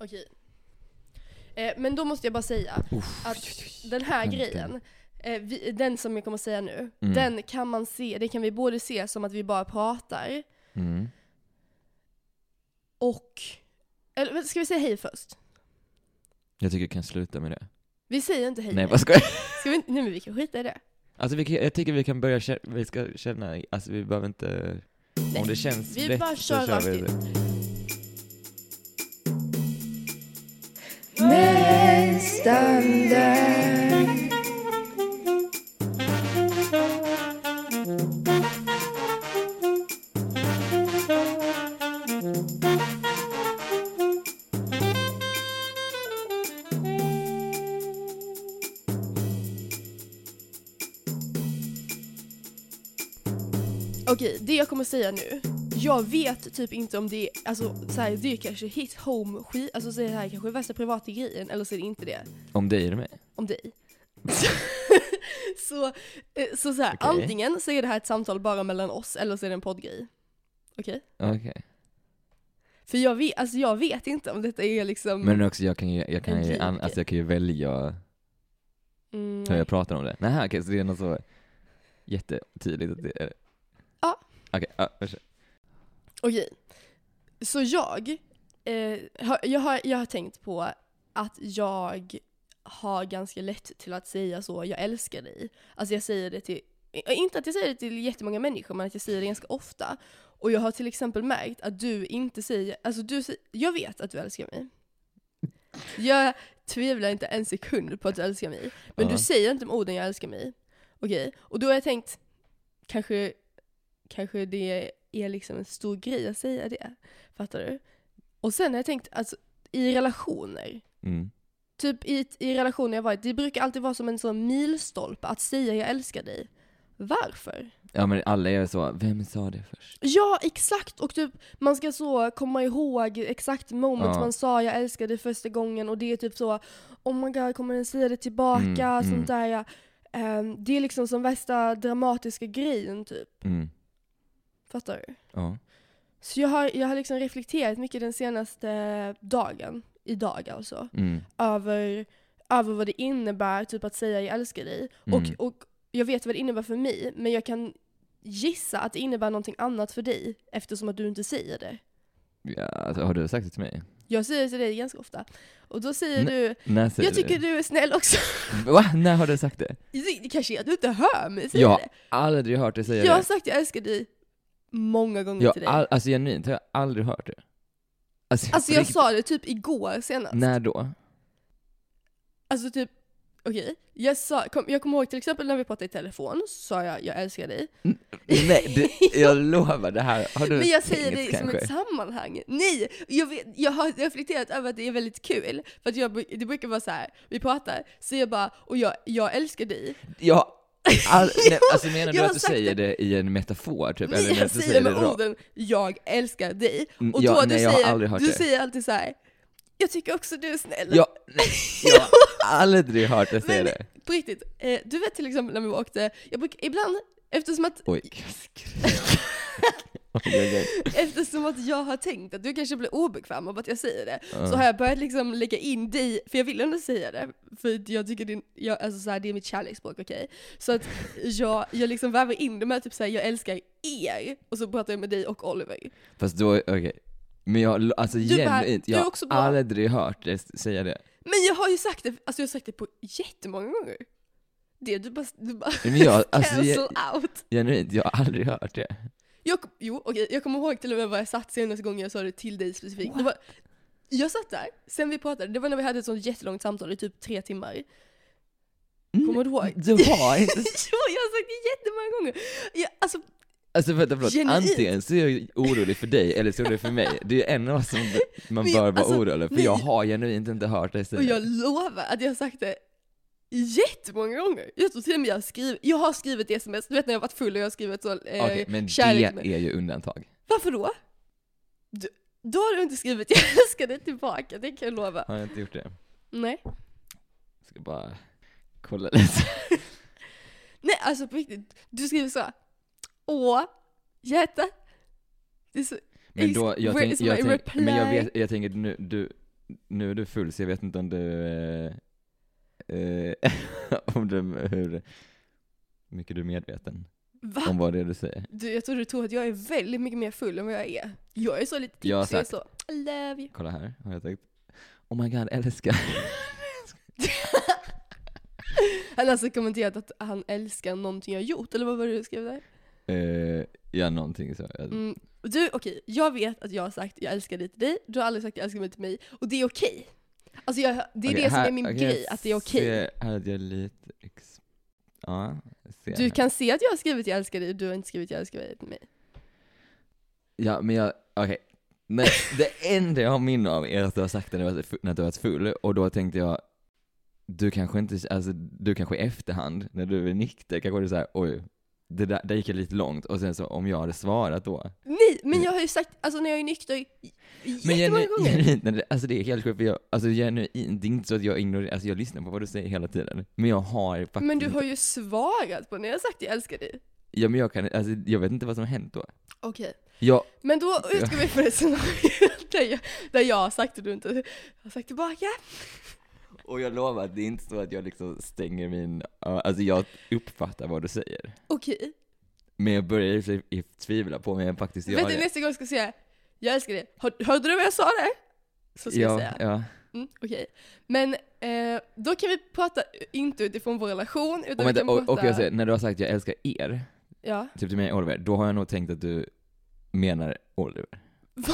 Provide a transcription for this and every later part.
Okej. Eh, men då måste jag bara säga att den här Vänta. grejen, eh, vi, den som jag kommer säga nu, Mm. den kan man se, det kan vi både se som att vi bara pratar Mm. och... Eller vänta, ska vi säga hej först? Jag tycker vi kan sluta med det. Vi säger inte hej. Nej vad ska jag? Ska vi, inte- nej men vi kan skita i det. Alltså vi kan, jag tycker vi kan börja känna, vi ska känna, alltså vi behöver inte, om det känns vi rätt bara så kör kör rakt vi Nästan där Okej, det jag kommer säga nu. Jag vet typ inte om det är, alltså så här, det är kanske hit home skit, alltså så är det här kanske värsta privata grejen, eller så är det inte det. Om dig eller mig? Om dig. så, eh, så, så här, Okej. antingen så är det här ett samtal bara mellan oss, eller så är det en poddgrej. Okej? Okej. För jag vet, alltså jag vet inte om detta är liksom... Men också jag kan ju, jag kan ju, an, alltså jag kan ju välja mm, hur jag pratar om det. Nej okej, så det är något så jättetydligt att det är Ja. Okej, ja, varsågod. Okej. Så jag, eh, jag, har, jag har tänkt på att jag har ganska lätt till att säga så, jag älskar dig. Alltså jag säger det till, eh, inte att jag säger det till jättemånga människor, men att jag säger det ganska ofta. Och jag har till exempel märkt att du inte säger, alltså du jag vet att du älskar mig. Jag tvivlar inte en sekund på att du älskar mig. Men Ja. du säger inte med orden jag älskar mig. Okej? Och då har jag tänkt, kanske, kanske det är liksom en stor grej att säga det. Fattar du? Och sen har jag tänkt, alltså i relationer, Mm. typ i, i relationer jag varit, det brukar alltid vara som en sån milstolpe att säga jag älskar dig. Varför? Ja men alla är så, vem sa det först? Ja, exakt! Och typ, man ska så komma ihåg exakt moment Ja. man sa jag älskar dig första gången och det är typ så Oh my god, kommer den säga det tillbaka? Mm, sånt mm. där ja. Ehm, Det är liksom som värsta dramatiska grejen typ. Mm. Fattar du? Ja. Så jag har, jag har liksom reflekterat mycket den senaste dagen, idag alltså, Mm. över, över vad det innebär typ att säga jag älskar dig. Mm. Och, och jag vet vad det innebär för mig, men jag kan gissa att det innebär någonting annat för dig eftersom att du inte säger det. Ja, alltså, har du sagt det till mig? Jag säger det till dig ganska ofta. Och då säger N- du, När säger jag tycker du är snäll också. du? Va? När har du sagt det? Det kanske är att du inte hör mig säga Jag har det. aldrig hört dig säga Jag har det. sagt jag älskar dig många gånger Jag, till dig. all, alltså genuint har jag aldrig hört det. Alltså, alltså jag riktigt. sa det typ igår senast. När då? Alltså typ, okej. Jag, sa, kom, jag kommer ihåg till exempel när vi pratade i telefon, så sa jag jag älskar dig. Nej, det, jag lovar, det här har du Men jag säger det som kanske? ett sammanhang. Nej! Jag, vet, jag har reflekterat över att det är väldigt kul. För att jag, det brukar vara så här. vi pratar, så jag bara, och jag, jag älskar dig. Jag, all, nej, alltså menar jag du att du säger det i en metafor typ? Nej, eller jag du säger det med rakt? orden, jag älskar dig. Mm, Och ja, då du nej, jag har säger, du det. säger alltid så här. jag tycker också du är snäll. Jag, nej, jag har aldrig hört dig säga det. På riktigt, eh, du vet till exempel när vi åkte, jag brukar, ibland, eftersom att Oj, jag. Eftersom att jag har tänkt att du kanske blir obekväm av att jag säger det, Ja. så har jag börjat liksom lägga in dig, för jag vill ändå säga det, för jag tycker din, jag, alltså så här, det är mitt kärleksspråk, okej? Så att jag, jag liksom väver in det med typ såhär, jag älskar er, och så pratar jag med dig och Oliver. Fast då, okej. Men jag, alltså Du genuint, är jag har aldrig hört dig säga det. Men jag har ju sagt det, alltså jag har sagt det på jättemånga gånger. Det du bara, du bara Men jag, alltså cancel ge- out. genuint, jag har aldrig hört det. Jag, jo, okej, jag kommer ihåg till och med vad jag satt senaste gången jag sa det till dig specifikt. Det var, jag satt där, sen vi pratade, det var när vi hade ett sånt jättelångt samtal i typ tre timmar. Kommer du ihåg? Du har inte jo, jag har sagt det jättemånga gånger. Jag, alltså, Alltså vänta förlåt, Genuint. antingen så är jag orolig för dig eller så är det för mig. Det är en av oss som man Men bör jag- vara alltså, orolig för nej. jag har genuint inte hört dig och säga jag det. lovar att jag har sagt det jättemånga gånger. Jag tror till och med jag har skrivit, jag har skrivit sms, du vet när jag har varit full och jag har skrivit så, eh, Okej, men kärlek det är ju undantag. Varför då? Du, då har du inte skrivit jag älskar dig tillbaka, det kan jag lova. Har jag inte gjort det? Nej. Ska bara kolla lite. Nej alltså på riktigt, du skriver så. Åh, hjärta. Så, Men då, jag, tänk, jag, tänk, men jag, vet, jag tänker nu, du, nu är du full så jag vet inte om du, eh, om du, hur mycket du är medveten Va? om vad det är du säger. Du, jag tror du tror att jag är väldigt mycket mer full än vad jag är. Jag är så lite tipsig, Jag jag är så I love you. Kolla här, har jag sagt. Oh my god, älskar. Han har alltså kommenterat att han älskar någonting jag gjort, eller vad var det du skrev där? eh, ja, någonting så. Mm. Du, okej, jag vet att jag har sagt jag älskar dig till dig, du har aldrig sagt jag älskar mig till mig, och det är okej. Alltså jag, det är Okej, det som här- är min okej, grej, att det är okej. Jag lite, ex- ja, Du här. kan se att jag har skrivit jag älskar dig, du har inte skrivit jag älskar dig till mig. Ja, men jag, okej. Nej, det enda jag har minne av är att du har sagt det när du du varit full, och då tänkte jag, du kanske inte, alltså du kanske i efterhand, när du är nykter, kanske du säger oj, det där, där gick jag lite långt, och sen så om jag hade svarat då. Nej, men jag har ju sagt, alltså när jag är nykter Men jättemånga gånger. genuint, alltså det är helt sjukt, för jag, alltså genuint, det är inte så att jag ignorerar, alltså jag lyssnar på vad du säger hela tiden, men jag har faktiskt Men du har ju svarat på när jag har sagt jag älskar dig. Ja men jag kan, alltså jag vet inte vad som har hänt då. Okej, Jag, men då utgår vi från ett scenario där jag, där jag har sagt och du inte har sagt tillbaka. Och jag lovar att det är inte så att jag liksom stänger min, alltså jag uppfattar vad du säger. Okej, Men jag börjar i och sig i- tvivla på om jag faktiskt gör vet du det. nästa gång ska jag säga jag älskar dig. Hör, hörde du vad jag sa där? Så ska jag Ja, säga. ja. Mm, Okej, men eh, då kan vi prata inte utifrån vår relation utan Och, vi vänta, kan och, prata... och jag säger, när du har sagt jag älskar er, Ja. typ till mig och Oliver, då har jag nog tänkt att du menar Oliver.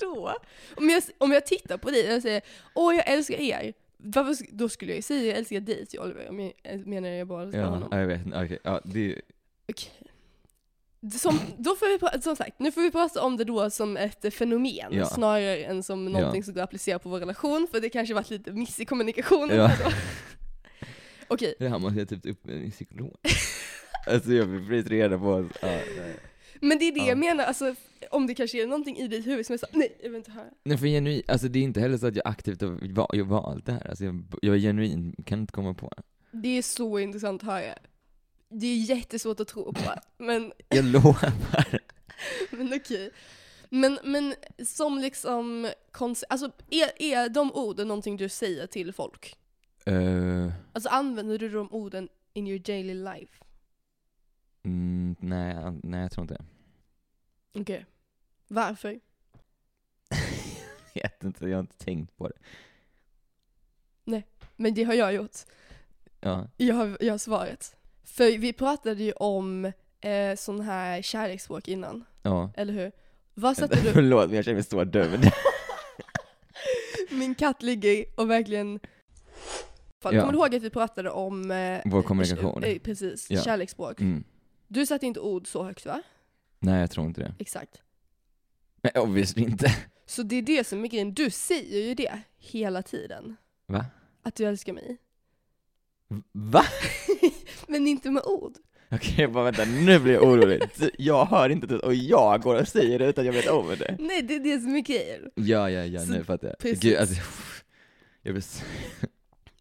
Då? Om jag, om jag tittar på dig och säger åh jag älskar er, varför, då skulle jag ju säga jag älskar dig till Oliver, om jag menar jag bara älskar Ja, honom. ja, jag vet inte, okej, ja, det, Okej. Som, då får vi prata, som sagt, nu får vi prata om det då som ett fenomen Ja. snarare än som någonting Ja. som går att applicera på vår relation, för det kanske varit lite miss i kommunikationen Ja. Okej, det här måste jag typ upp med min psykolog. alltså jag precis reda på, ja, nej. Men det är det Ja. jag menar, alltså om det kanske är någonting i ditt huvud som är så, nej jag vill inte höra. Nej för genuint, alltså det är inte heller så att jag aktivt har jag valt det här, alltså jag, jag är genuin, kan inte komma på det. Det är så intressant att höra. Det är jättesvårt att tro på, men, Jag lovar. men okej. Men, men som liksom, alltså är, är de orden någonting du säger till folk? Uh, Alltså använder du de orden in your daily life? mm, nej, nej jag tror inte det. Okej. Varför? Jag vet inte, jag har inte tänkt på det. Men det har jag gjort. Ja, Jag har, jag har svaret. För vi pratade ju om eh, sån här kärleksspråk innan, ja. eller hur? Vad satte du? Förlåt men jag känner mig så dömd. Min katt ligger och verkligen... Fan, Ja. Kommer du ihåg att vi pratade om... Eh, Vår kommunikation. Eh, precis, Ja. kärleksspråk. Mm. Du satte inte ord så högt va? Nej jag tror inte det. Exakt. Men obviously inte. Så det är det som är grejen, du säger ju det hela tiden. Va? Att du älskar mig. Va? Men inte med ord. Okej bara vänta, nu blir jag orolig. Jag hör inte det och jag går och säger det utan jag vet om det. Nej, det är det som är grejen. Ja, ja, ja, Så- nu fattar jag. precis. Gud, alltså, jag blir.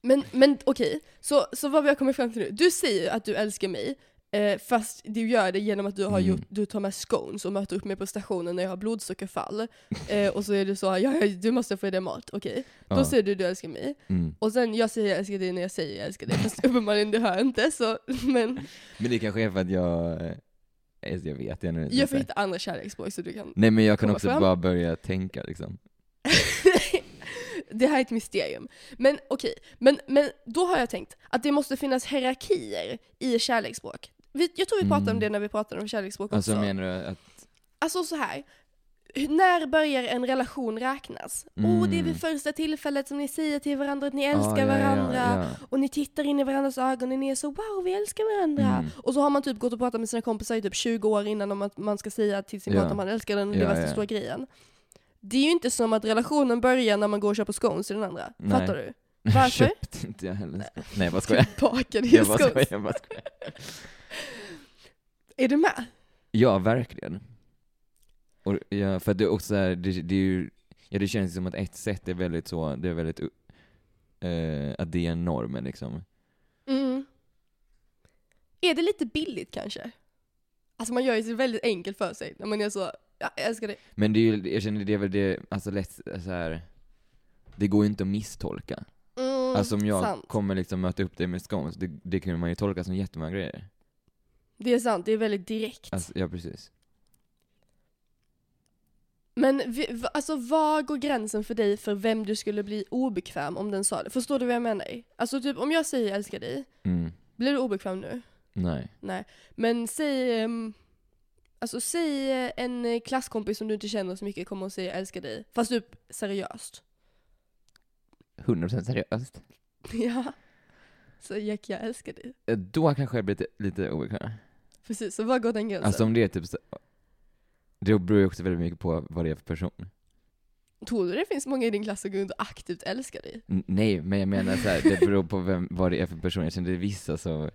Men, men okej, så, så vad vi har kommit fram till nu. Du säger att du älskar mig, eh, fast du gör det genom att du, har Mm. gjort, du tar med scones och möter upp mig på stationen när jag har blodsockerfall. Eh, och så är du så, ja, ja du måste få i dig mat, okej. Då Ja. säger du du älskar mig. Mm. Och sen jag säger jag älskar dig när jag säger jag älskar dig, fast uppenbarligen du hör inte så, men Men det kanske är för att jag, eh, jag vet jag nu jag får hitta andra kärleksspråk så du kan Nej men jag kan också fram. bara börja tänka liksom. det här är ett mysterium. Men okej, men, men då har jag tänkt att det måste finnas hierarkier i kärleksspråk. Vi, jag tror vi pratade om Mm. det när vi pratade om kärleksspråk Alltså också. menar du att, Alltså så här. När börjar en relation räknas? Oh, det är vid Mm. första tillfället som ni säger till varandra att ni Ja, älskar ja, ja, varandra. ja. Och ni tittar in i varandras ögon och ni är så wow, vi älskar varandra. Mm. Och så har man typ gått och pratat med sina kompisar i typ 20 år innan om att man ska säga till sin Ja. partner att man älskar den och det Ja, värsta ja. stora grejen. Det är ju inte som att relationen börjar när man går och köper scones till den andra. Nej. Fattar du? Varför? Köpte inte jag heller. Nej jag bara skojar. Bakade Jag bara skojar, jag bara skojar. Är du med? Ja, verkligen. Och, ja, för att det är också så här, det, det är ju, ja det känns som att ett sätt är väldigt så, det är väldigt, uh, att det är normen liksom. Mm. Är det lite billigt kanske? Alltså man gör ju det väldigt enkelt för sig när man är så, ja, jag älskar dig. Men det är ju, jag känner det är väl det, alltså lätt så här det går ju inte att misstolka. Mm, alltså om jag sant. kommer liksom möta upp dig med scones, det, det kan man ju tolka som jättemånga grejer. Det är sant, det är väldigt direkt. Alltså, ja precis. Men vi, alltså var går gränsen för dig för vem du skulle bli obekväm om den sa det? Förstår du vad jag menar? Alltså typ om jag säger jag älskar dig, Mm. blir du obekväm nu? Nej. Nej. Men säg, ehm, alltså säg eh, en eh, klasskompis som du inte känner så mycket kommer och säger jag älskar dig. Fast typ seriöst. 100% seriöst. ja. Så Jack, jag älskar dig. Eh, Då kanske jag blir lite, lite obekväm. Precis, så var går den gränsen? Alltså om det är typ så, det beror ju också väldigt mycket på vad det är för person. Tror du det finns många i din klass som går runt och aktivt älskar dig? N- nej, men jag menar så här, det beror på vem, vad det är för person. Jag känner det är vissa som,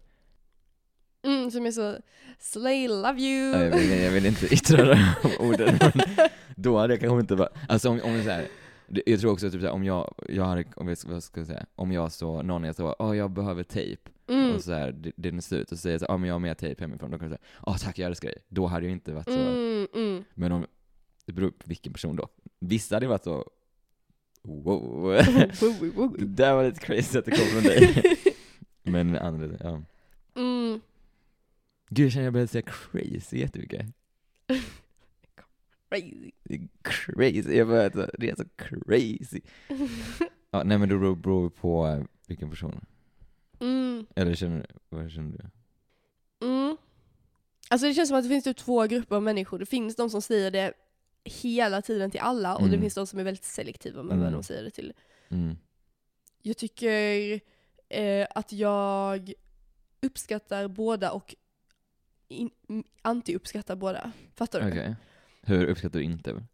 Mm, som är så, slay, love you. ja, jag, vill, jag vill inte yttra de orden, men då hade jag kanske inte bara, alltså om, om så här, jag tror också typ så om jag, jag hade, om jag, vad ska jag säga, om jag så, någon jag så, åh jag behöver tejp, Mm. och så här, det, den är slut, och säger så, ja men jag har mer tejp hemifrån, då kan jag säga, åh tack jag älskar dig. Då hade jag inte varit så, Mm, mm. men om, det beror på vilken person då. Vissa hade varit så, wow, det där var lite crazy att det kom från dig. Men andra, ja. Mm. Gud jag känner jag började säga crazy jättemycket. Crazy. Det är Crazy, jag började så, det är så crazy. Ja, nej men det beror, beror på eh, vilken person. Mm. Eller känner, vad känner du? Mm. Alltså det känns som att det finns typ två grupper av människor. Det finns de som säger det hela tiden till alla och det Mm. finns de som är väldigt selektiva med Mm. vem de säger det till. Mm. Jag tycker eh, att jag uppskattar båda och in, anti-uppskattar båda. Fattar du? Okej. Hur uppskattar du inte?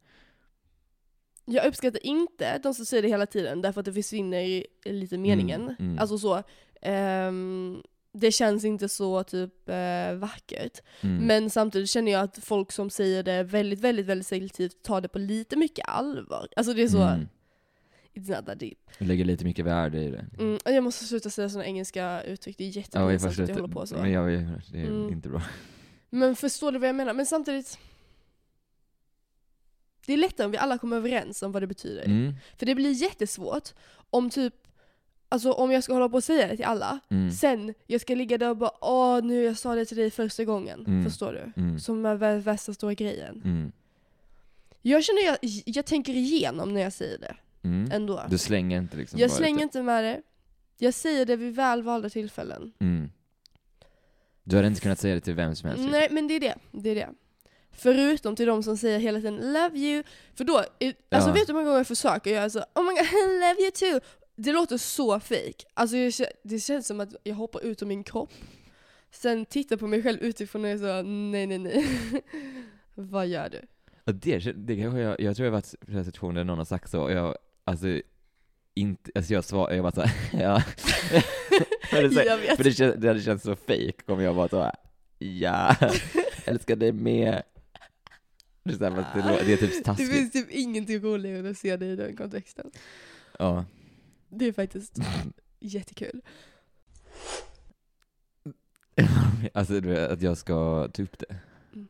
Jag uppskattar inte de som säger det hela tiden därför att det försvinner i lite meningen. Mm, mm. Alltså så. ehm, det känns inte så typ eh, vackert. Mm. Men samtidigt känner jag att folk som säger det väldigt, väldigt, väldigt selektivt tar det på lite mycket allvar. Alltså det är så, Mm. it's not that deep. Jag lägger lite mycket värde i det. Mm, jag måste sluta säga sådana engelska uttryck, det är Ja, jättepinsamt att jag håller på så. Men jag, det är Mm. inte bra. Men förstår du vad jag menar? Men samtidigt, det är lättare om vi alla kommer överens om vad det betyder. Mm. För det blir jättesvårt om typ, alltså om jag ska hålla på och säga det till alla, Mm. sen jag ska ligga där och bara åh nu jag sa det till dig första gången. Mm. Förstår du? Mm. Som är vä- värsta stora grejen. Mm. Jag känner jag, jag tänker igenom när jag säger det Mm. ändå. Du slänger inte liksom Jag slänger ut inte med det. Jag säger det vid väl valda tillfällen. Mm. Du hade inte kunnat säga det till vem som helst? liksom. Nej men det är det, det är det. Förutom till de som säger hela tiden 'love you' För då, alltså Ja. vet du hur många gånger jag försöker göra så 'oh my god, I love you too' Det låter så fake. Alltså jag, det känns som att jag hoppar ut ur min kropp. Sen tittar på mig själv utifrån och är så 'nej nej nej' Vad gör du? Det, det kanske jag, jag tror jag varit i flera situationer där någon har sagt så, och jag, alltså, inte, alltså jag svarar, jag bara såhär, ja. för det, Jag vet. för det, det hade känts så fake om jag bara så ja, älskar dig med. Det är, så här, fast det, det är typ Det taskigt. finns typ ingenting roligare än att se dig i den kontexten. Ja. Det är faktiskt jättekul. alltså du vet, att jag ska ta upp det. Mm.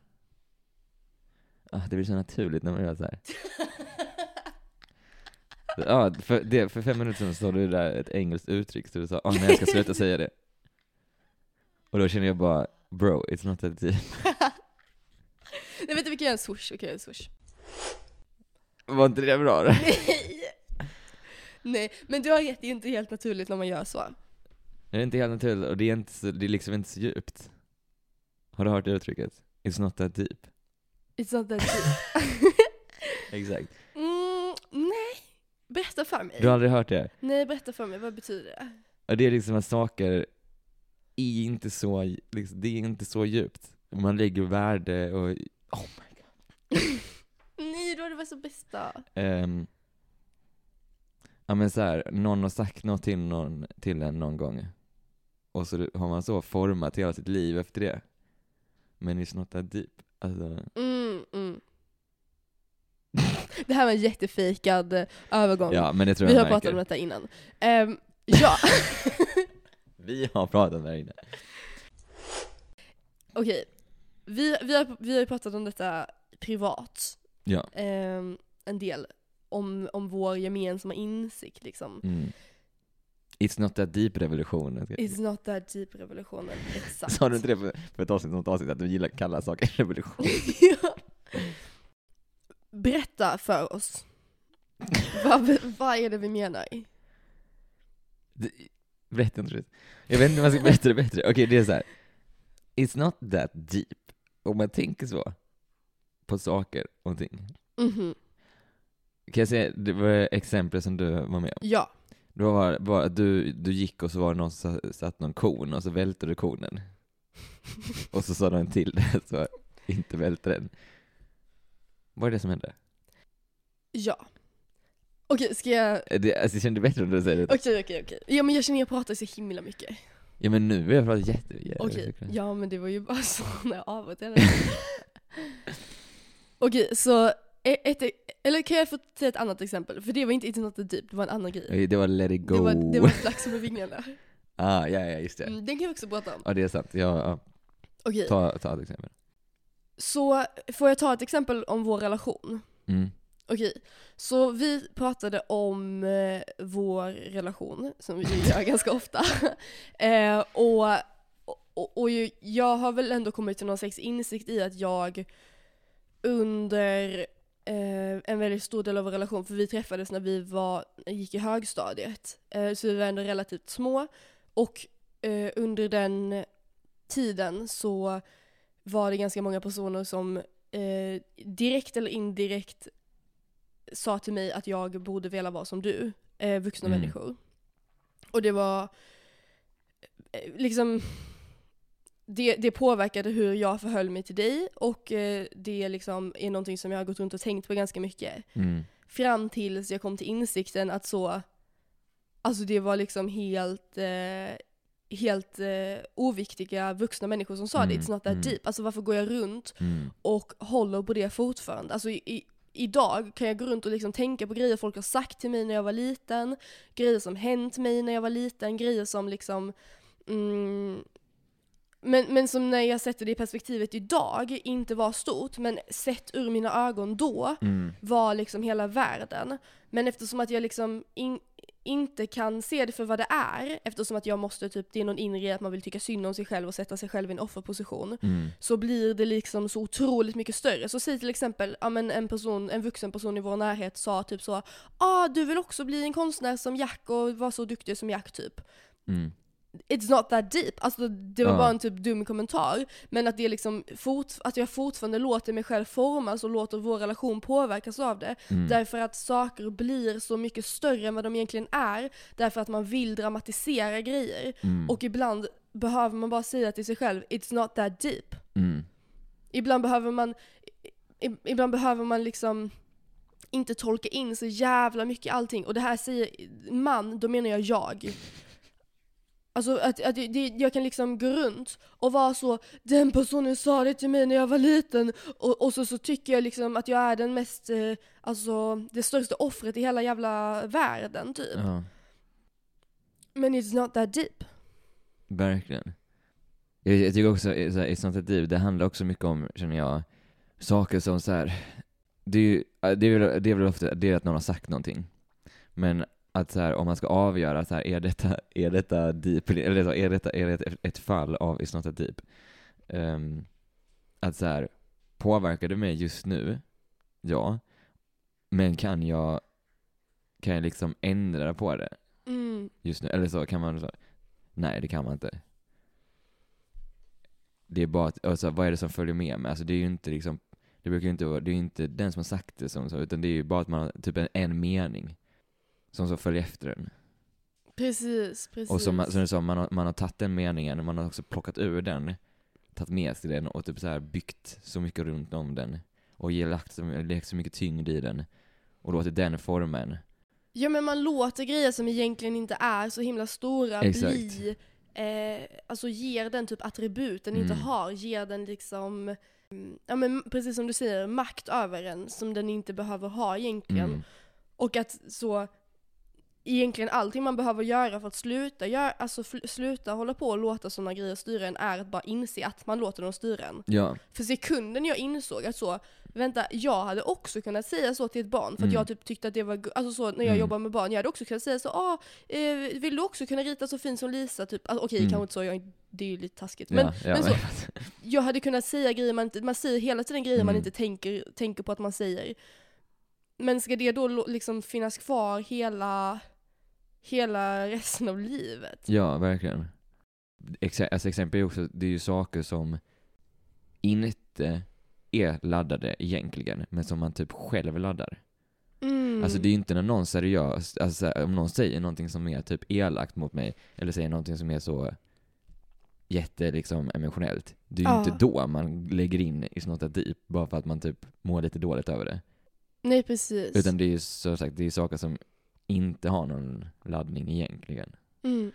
Ah, det blir så naturligt när man gör så här. Ja, för, det, för fem minuter sedan sa du där ett engelskt uttryck, så du sa åh nej jag ska sluta säga det. Och då känner jag bara, bro, it's not that deep. Nej vet du, vi kan göra en swoosh, vi kan göra en swoosh. Var inte det bra då? Nej! Nej, men du har rätt, det är inte helt naturligt när man gör så. Det är inte helt naturligt, och det är, inte så, det är liksom inte så djupt. Har du hört det uttrycket? It's not that deep. It's not that deep. Exakt. mm, nej, berätta för mig. Du har aldrig hört det? Nej, berätta för mig, vad betyder det? Och det är liksom att saker är inte så, liksom, det är inte så djupt. Man lägger värde och, oh my god. Nej, då det var så bästa. Ehm, ja men så här, någon har sagt något till någon, till en någon gång. Och så har man så format hela sitt liv efter det. Men it's not that deep. Alltså, Mm, mm. Det här var en jättefejkad eh, övergång. ja men det tror vi jag har pratat om märker. detta innan. Ehm, ja, Vi har pratat där inne. okej. Vi, vi, har, vi har ju pratat om detta privat Ja. ehm, en del. om, om vår gemensamma insikt liksom. Mm. It's not that deep revolutionen. It's not that deep revolutionen, exakt. Sa du inte det för, för ett avsnitt, något avsnitt, att du gillar att kalla saker revolution? ja. Berätta för oss. vad, vad är det vi menar? Det- Berätta inte. Jag vet inte om jag ska berätta det bättre. Okej, det är så här. It's not that deep. Om man tänker så på saker och ting. Mhm. Kan jag säga, det var exempel som du var med om. Ja. Det var, var att du, du gick och så var det någon som sa- satt någon kon och så välte du konen. Och så sa de till det så inte välte den. Vad är det som hände? Ja. Okej, ska jag... Är Det, alltså, jag kände bättre om du säger det. Okej, okej, okej. Ja men jag känner jag pratar så himla mycket. Ja men nu har jag pratat jätte... jätte Okej, ja men det var ju bara så avbröt hela tiden. Okej, så ett, eller kan jag få säga ett annat exempel? För det var inte It's not deep, det var en annan grej. Det var let it go. Det var, det var Flax över vingarna. Ah, ja, ja, just det. Mm, den kan vi också prata om. Ja, det är sant. Ja, ja. Okej, Ta, ta ett exempel. så får jag ta ett exempel om vår relation? Mm. Okej, så vi pratade om eh, vår relation, som vi gör ganska ofta. eh, och, och, och ju- jag har väl ändå kommit till någon slags insikt i att jag under eh, en väldigt stor del av vår relation, för vi träffades när vi var, gick i högstadiet, eh, så vi var ändå relativt små. Och eh, under den tiden så var det ganska många personer som eh, direkt eller indirekt sa till mig att jag borde vilja vara som du, eh, vuxna Mm. människor. Och det var eh, liksom det, det påverkade hur jag förhöll mig till dig och eh, det liksom är någonting som jag har gått runt och tänkt på ganska mycket. Mm. Fram tills jag kom till insikten att så, alltså det var liksom helt, eh, helt eh, oviktiga vuxna människor som sa det, Mm, it's not that mm. deep. Alltså varför går jag runt Mm. och håller på det fortfarande. Alltså i, i, idag kan jag gå runt och liksom tänka på grejer folk har sagt till mig när jag var liten, grejer som hänt mig när jag var liten, grejer som liksom mm, men, men som när jag sätter det i perspektivet idag inte var stort, men sett ur mina ögon då Mm. var liksom hela världen. Men eftersom att jag liksom in, inte kan se det för vad det är, eftersom att jag måste typ, det är någon inre att man vill tycka synd om sig själv och sätta sig själv i en offerposition Mm. så blir det liksom så otroligt mycket större. Så säg till exempel, ja men en person, en vuxen person i vår närhet sa typ så, ah du vill också bli en konstnär som Jack och vara så duktig som Jack typ. Mm. It's not that deep, alltså det var Ja. bara en typ dum kommentar. Men att det liksom, fort, att jag fortfarande låter mig själv formas och låter vår relation påverkas av det. Mm. Därför att saker blir så mycket större än vad de egentligen är. Därför att man vill dramatisera grejer. Mm. Och ibland behöver man bara säga till sig själv, it's not that deep. Mm. Ibland behöver man, ibland behöver man liksom inte tolka in så jävla mycket allting. Och det här säger man, då menar jag jag. Alltså att, att det, jag kan liksom gå runt och vara så, den personen sa det till mig när jag var liten och, och så, så tycker jag liksom att jag är den mest, eh, alltså det största offret i hela jävla världen typ. Ja, Men it's not that deep. verkligen. Jag, jag tycker också, eh, så här, i sånt här liv, det handlar också mycket om, känner jag, saker som så här. Det är ju, eh, det är väl, det är väl ofta det är att någon har sagt någonting. Men att så här, om man ska avgöra så här, är detta, är detta deep, eller så, är detta, är det ett, fall av It's not that deep? Ehm, att så här, påverkar det mig just nu? Ja. Men kan jag, kan jag liksom ändra på det Mm. just nu? Eller så kan man så, nej det kan man inte. Det är bara att, alltså, vad är det som följer med mig? Alltså det är ju inte liksom, det brukar ju inte vara, det är ju inte den som har sagt det som så, utan det är ju bara att man har typ en, en mening som så följer efter den. Precis, precis. Och som, som du sa, man har, man har tagit den meningen, man har också plockat ur den, tagit med sig den och typ så här byggt så mycket runt om den. Och lagt så, lagt så mycket tyngd i den. Och låtit den formen. Ja men man låter grejer som egentligen inte är så himla stora Exakt. bli, eh, alltså ger den typ attribut den inte Mm. har, ger den liksom, mm, ja men precis som du säger, makt över en som den inte behöver ha egentligen. Mm. Och att så, egentligen allting man behöver göra för att sluta, göra, alltså sluta hålla på och låta sådana grejer styra en är att bara inse att man låter dem styra en. Ja, För sekunden jag insåg att så, vänta, jag hade också kunnat säga så till ett barn för att Mm. jag typ tyckte att det var, alltså så när jag Mm. jobbar med barn, jag hade också kunnat säga så, ah, eh, vill du också kunna rita så fint som Lisa? Typ, alltså, okej Mm. kanske inte så, jag, det är ju lite taskigt. Men ja, ja, men så- jag hade kunnat säga grejer man inte, man säger hela tiden grejer man Mm. inte tänker, tänker på att man säger. Men ska det då liksom finnas kvar hela, hela resten av livet? Ja, verkligen. Exa- alltså exempel är också, det är ju saker som inte är laddade egentligen, men som man typ själv laddar. Mm. Alltså det är ju inte när någon seriöst, alltså om någon säger någonting som är typ elakt mot mig, eller säger någonting som är så jätte liksom emotionellt. Det är ju Ja. inte då man lägger in i sånt deep, bara för att man typ mår lite dåligt över det. Nej precis. Utan det är ju så sagt, det är saker som inte har någon laddning egentligen. mm.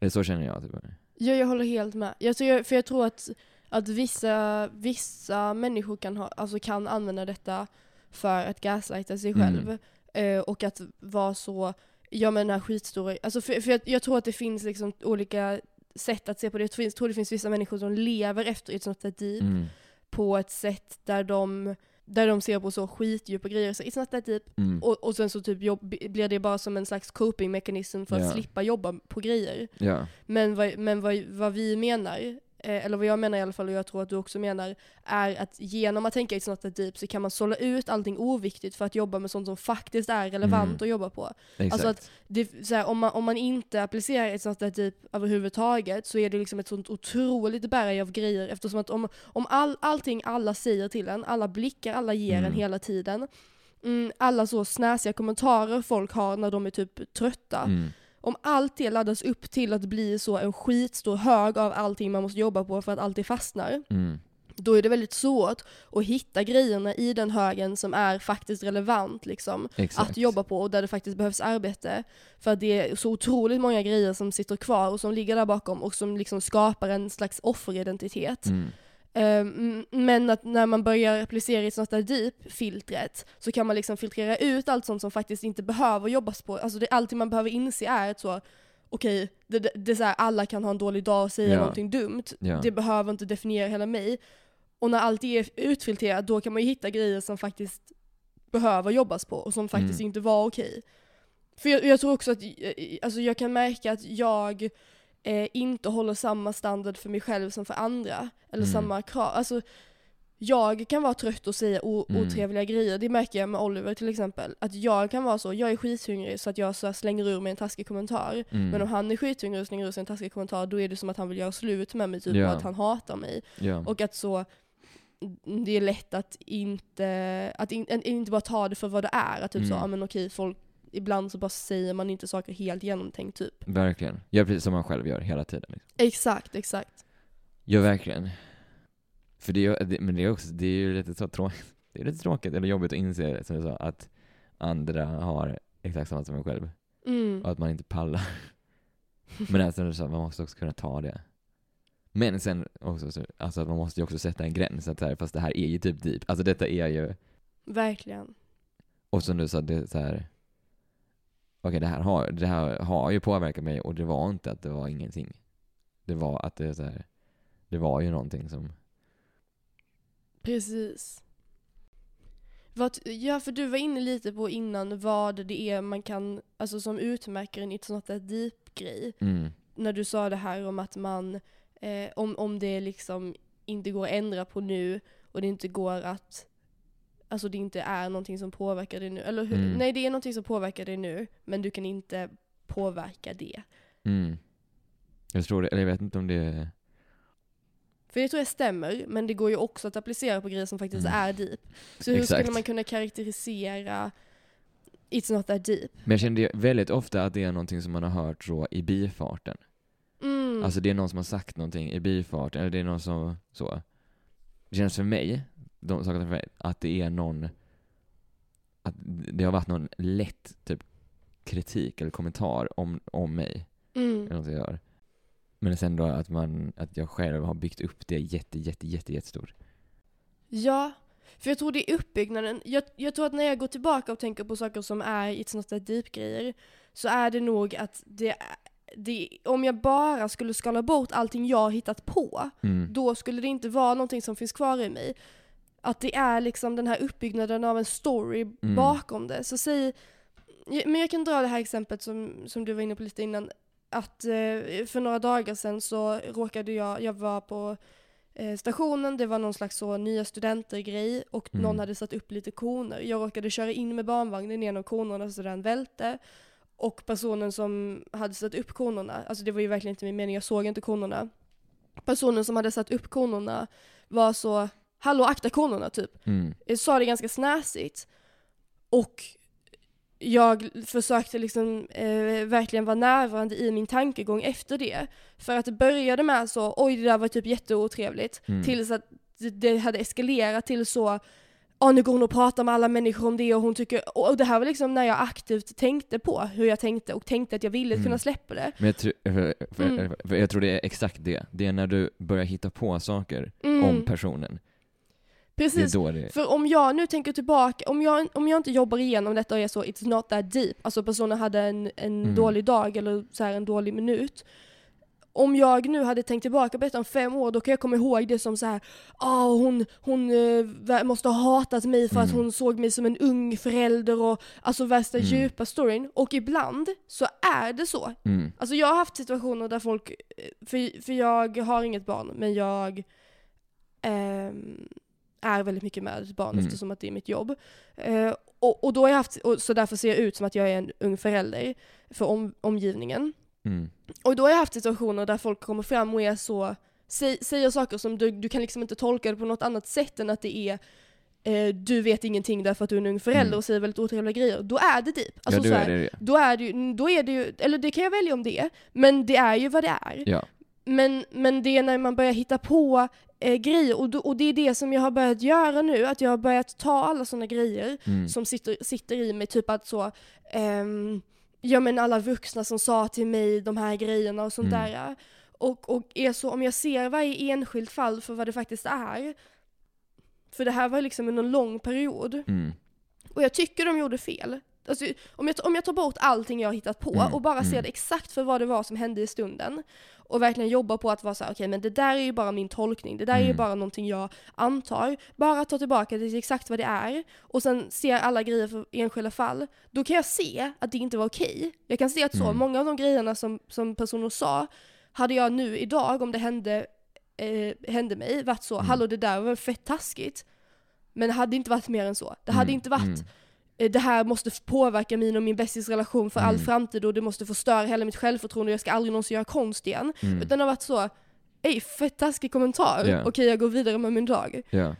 Eller så känner jag typ. Ja, jag håller helt med. Jag tror, för jag tror att, att vissa, vissa människor kan, ha, alltså kan använda detta för att gaslighta sig Mm. själv. Eh, och att vara så, ja men den här skitstora, alltså för, för jag, jag tror att det finns liksom olika sätt att se på det. Jag tror, jag tror det finns vissa människor som lever efter ett sånt här deep Mm. på ett sätt där de, där de ser på så skitdjupa grejer, så it's not that deep. Mm. Och, och sen så typ jobb, blir det bara som en slags coping-mekanism för att Ja. slippa jobba på grejer. Ja. Men, vad, men vad, vad vi menar, eller vad jag menar i alla fall och jag tror att du också menar, är att genom att tänka i sånt här deep så kan man sålla ut allting oviktigt för att jobba med sånt som faktiskt är relevant Mm. att jobba på. Exakt. Alltså att det, så här, om, man, om man inte applicerar ett sånt där deep överhuvudtaget så är det liksom ett sånt otroligt berg av grejer eftersom att om, om all, allting alla säger till en, alla blickar alla ger en Mm. hela tiden, mm, alla så snäsiga kommentarer folk har när de är typ trötta, mm. Om allt det laddas upp till att bli så en skitstor hög av allting man måste jobba på för att allt det fastnar, Mm. då är det väldigt svårt att hitta grejerna i den högen som är faktiskt relevant liksom, Exakt. att jobba på och där det faktiskt behövs arbete. För det är så otroligt många grejer som sitter kvar och som ligger där bakom och som liksom skapar en slags offeridentitet. Mm. Ehm, men att när man börjar applicera i sånt där deep-filtret så kan man liksom filtrera ut allt sånt som faktiskt inte behöver jobbas på. Alltså det, allting man behöver inse är att så, okej, det, det, det är så här, alla kan ha en dålig dag och säga Ja. någonting dumt. Ja. Det behöver inte definiera hela mig. Och när allt är utfiltrerat, då kan man ju hitta grejer som faktiskt behöver jobbas på och som faktiskt Mm. inte var okej. För jag, jag tror också att, eh, alltså jag kan märka att jag eh, inte håller samma standard för mig själv som för andra. Eller Mm. samma krav. Alltså, jag kan vara trött och säga o- Mm. otrevliga grejer, det märker jag med Oliver till exempel. Att jag kan vara så, jag är skithungrig så att jag så slänger ur mig en taskig kommentar. Mm. Men om han är skithungrig och slänger ur sig en taskig kommentar, då är det som att han vill göra slut med mig, typ, och att han hatar mig. ja. Och att så, det är lätt att inte, att in, inte bara ta det för vad det är. Att typ så, Mm. ja men okej, folk, ibland så bara säger man inte saker helt genomtänkt typ. Verkligen. Gör precis som man själv gör hela tiden. Liksom. Exakt, exakt. Ja, verkligen. För det, är- det, men det är också, det är ju lite så tråkigt, det är lite tråkigt eller jobbigt att inse, som jag sa, att andra har exakt samma som en själv. Mm. Och att man inte pallar. Men alltså, så, man måste också kunna ta det. Men sen också, så, alltså att man måste ju också sätta en gräns, att så här, fast det här är ju typ deep. Alltså detta är ju, Verkligen. och som du sa, det är så här. Okej, det, här har, det här har ju påverkat mig och det var inte att det var ingenting. Det var att det så här, det var ju någonting som Precis. Vad, ja, för du var inne lite på innan vad det är man kan, alltså som utmärker en i ett sånt där deep-grej. Mm. När du sa det här om att man, eh, om, om det liksom inte går att ändra på nu och det inte går att, alltså det inte är någonting som påverkar dig nu. Eller hur? Mm. Nej, det är någonting som påverkar dig nu, men du kan inte påverka det. Mm. Jag tror det, eller jag vet inte om det är... För det tror jag stämmer, men det går ju också att applicera på grejer som faktiskt Mm. är deep. Så hur Exakt. skulle man kunna karaktärisera It's not that deep? Men jag kände ju väldigt ofta att det är någonting som man har hört så i bifarten. Mm. Alltså det är någon som har sagt någonting i bifarten, eller det är någon som, så. Det känns för mig, de sakerna för mig, att det är någon, att det har varit någon lätt typ kritik eller kommentar om, om mig, mm. eller något jag gör. Men sen då att man, att jag själv har byggt upp det jätte, jätte, jätte, jättestort. Ja, För jag tror det är uppbyggnaden. Jag, jag tror att när jag går tillbaka och tänker på saker som är It's not that deep-grejer, så är det nog att det, det, om jag bara skulle skala bort allting jag har hittat på, Mm. då skulle det inte vara någonting som finns kvar i mig. Att det är liksom den här uppbyggnaden av en story Mm. bakom det. Så säg, men jag kan dra det här exemplet som, som du var inne på lite innan. Att eh, för några dagar sedan så råkade jag, jag var på eh, stationen, det var någon slags så nya studenter-grej och Mm. någon hade satt upp lite koner. Jag råkade köra in med barnvagnen av konerna så den välte. Och personen som hade satt upp konerna, alltså det var ju verkligen inte min mening, jag såg inte konerna. Personen som hade satt upp konerna var så, hallå akta konerna typ. Mm. Jag sa det ganska snäsigt. Och jag försökte liksom eh, verkligen vara närvarande i min tankegång efter det. För att det började med så, oj det där var typ jätteotrevligt. Mm. Tills att det- hade eskalerat till så, ja nu går hon och pratar med alla människor om det och hon tycker, och det här var liksom när jag aktivt tänkte på hur jag tänkte och tänkte att jag ville Mm. kunna släppa det. Men jag, tror- för, för, Mm. för jag tror det är exakt det. Det är när du börjar hitta på saker Mm, om personen. Precis. det... För om jag nu tänker tillbaka, om jag, om jag inte jobbar igenom detta och är så it's not that deep, alltså personen hade en, en Mm. dålig dag eller så här en dålig minut. Om jag nu hade tänkt tillbaka på detta om fem år, då kan jag komma ihåg det som så här, ah, hon, hon vä- måste ha hatat mig för att Mm. hon såg mig som en ung förälder och alltså värsta Mm. djupa storyn. Och ibland så är det så. Mm. Alltså jag har haft situationer där folk, eh, för, för jag har inget barn, men jag ehm, är väldigt mycket med barn Mm. eftersom att det är mitt jobb. Eh, och, och då har jag haft, så därför ser jag ut som att jag är en ung förälder för om, omgivningen. Mm. Och då har jag haft situationer där folk kommer fram och är så, säg, säger saker som du, du kan liksom inte tolka det på något annat sätt än att det är eh, du vet ingenting därför att du är en ung förälder Mm. och säger väldigt otrevliga grejer. Då är det deep. Alltså ja, så är här, det. det. då är det ju, då är det ju, eller det kan jag välja om det är, men det är ju vad det är. Ja. Men, men det är när man börjar hitta på eh, grejer, och, då, och det är det som jag har börjat göra nu, att jag har börjat ta alla sådana grejer Mm. som sitter, sitter i mig, typ att så, ehm, ja men alla vuxna som sa till mig de här grejerna och sånt Mm. där. Och, och är så, om jag ser varje enskilt fall för vad det faktiskt är, för det här var liksom en lång period, Mm. och jag tycker de gjorde fel. Alltså, om, jag, om jag tar bort allting jag har hittat på Mm, och bara ser mm. det exakt för vad det var som hände i stunden och verkligen jobbar på att vara såhär, okej men det där är ju bara min tolkning, det där är ju Mm. bara någonting jag antar. Bara ta tillbaka det till exakt vad det är och sen ser alla grejer för enskilda fall. Då kan jag se att det inte var okej. Jag kan se att så, Mm. många av de grejerna som, som personer sa, hade jag nu idag, om det hände, eh, hände mig, varit så, Mm. hallå det där var fett taskigt. Men det hade inte varit mer än så. Det hade Mm. inte varit Mm. Det här måste påverka min och min bästis relation för all Mm. framtid och det måste förstöra hela mitt självförtroende och jag ska aldrig någonsin göra konst igen. Mm. Utan det har varit så, ej fett taskig kommentar, Ja. okej jag går vidare med min dag. Ja.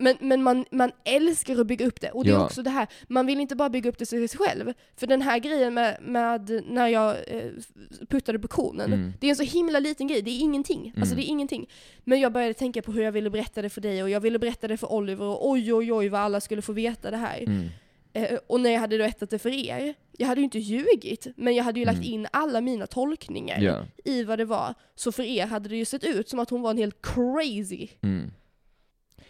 Men, men man, man älskar att bygga upp det. Och det är Ja. också det här, man vill inte bara bygga upp det till sig själv. För den här grejen med, med när jag eh, puttade på konen, Mm. det är en så himla liten grej, det är ingenting. Alltså Mm. det är ingenting. Men jag började tänka på hur jag ville berätta det för dig och jag ville berätta det för Oliver och oj oj oj vad alla skulle få veta det här. Mm. Eh, och när jag hade berättat det för er, jag hade ju inte ljugit, men jag hade ju lagt Mm. in alla mina tolkningar Ja. i vad det var. Så för er hade det ju sett ut som att hon var en helt crazy.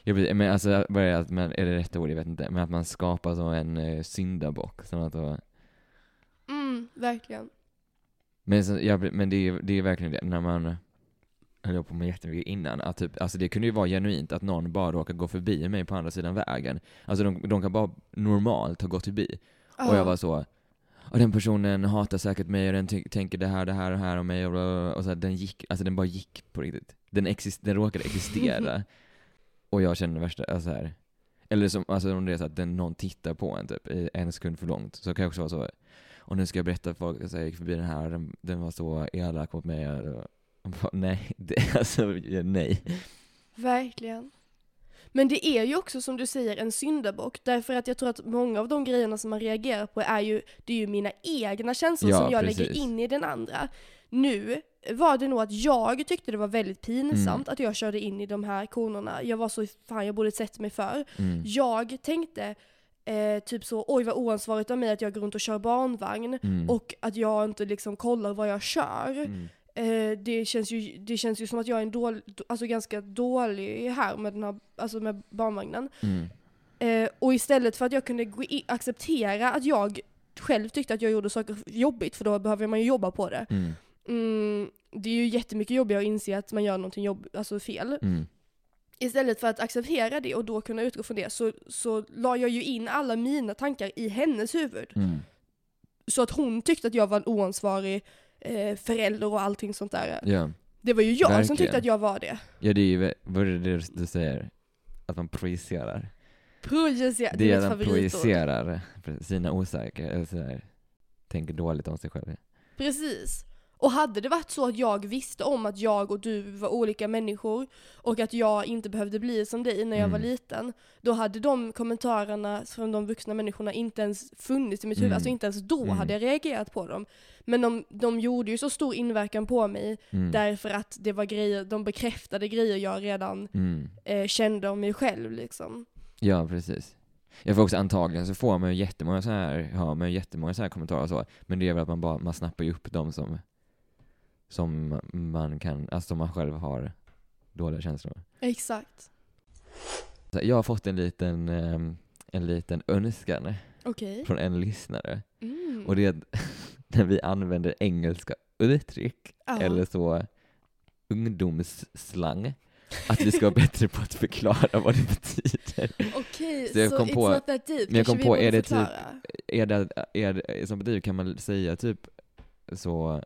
Jag blir, men alltså, vad är, det, att man, är det rätt ord? Jag vet inte. Men att man skapar så en eh, syndabock. Så att, då- Mm, verkligen. men så, blir- men det är, det är verkligen det, när man höll på med jättemycket innan, att typ, alltså det kunde ju vara genuint att någon bara råkar gå förbi mig på andra sidan vägen. Alltså de, de kan bara normalt ha gått förbi. Och jag var så, och den personen hatar säkert mig och den tänker det här, det här och här om mig och, och så här, den gick, alltså den bara gick på riktigt. Den, exist, den råkade existera. och jag kände värsta, alltså här. Eller som, alltså om det är så att den, någon tittar på en typ i en sekund för långt, så kan jag också vara så, och nu ska jag berätta för folk, så jag gick förbi den här, den, den var så elak mot mig. Och, och bara, nej, det, alltså nej. Verkligen. Men det är ju också som du säger en syndabock, därför att jag tror att många av de grejerna som man reagerar på är ju, det är ju mina egna känslor Ja, som jag lägger precis. in i den andra. Nu var det nog att jag tyckte det var väldigt pinsamt Mm. att jag körde in i de här konerna. Jag var så, fan jag borde sett mig för. Mm. Jag tänkte eh, typ så, oj vad oansvarigt av mig att jag går runt och kör barnvagn Mm. och att jag inte liksom kollar vad jag kör. Mm. eh, det, känns ju, det känns ju som att jag är en dålig, alltså ganska dålig här med, den här, alltså med barnvagnen. Mm. Eh, och istället för att jag kunde acceptera att jag själv tyckte att jag gjorde saker jobbigt, för då behöver man ju jobba på det. Mm. Det är ju jättemycket jobbigare att inse att man gör någonting jobb, alltså fel. Mm. Istället för att acceptera det och då kunna utgå från det så, så la jag ju in alla mina tankar i hennes huvud. Mm. Så att hon tyckte att jag var en oansvarig eh, förälder och allting sånt där. Ja. Det var ju jag som Verkligen. tyckte att jag var det. ja, det är ju, vad är det du säger? Att man projicerar. Projicera, Det är mitt favoritord. projicerar sina osäker, eller sådär, tänker dåligt om sig själv. Precis. Och hade det varit så att jag visste om att jag och du var olika människor och att jag inte behövde bli som dig när jag var Mm. liten, då hade de kommentarerna från de vuxna människorna inte ens funnits i mitt huvud. Mm. Alltså inte ens då Mm. hade jag reagerat på dem. Men de, de gjorde ju så stor inverkan på mig Mm. därför att det var grejer, de bekräftade grejer jag redan Mm. eh, kände om mig själv liksom. Ja, precis. Jag får också antagligen så får man ju jättemånga så här, har man jättemånga så här kommentarer och så, men det är väl att man bara, man snappar ju upp dem som, som man kan, alltså man själv har dåliga känslor. Exakt. Jag har fått en liten, ehm, en liten önskan Okej. från en lyssnare, Mm. och det är när vi använder engelska uttryck, Ja. eller så ungdomsslang, att vi ska vara bättre på att förklara vad det betyder. Okej, Så jag så kom it's på- not that deep. men jag kom på, är det typ-? Är det, är det, som betyg kan man säga typ så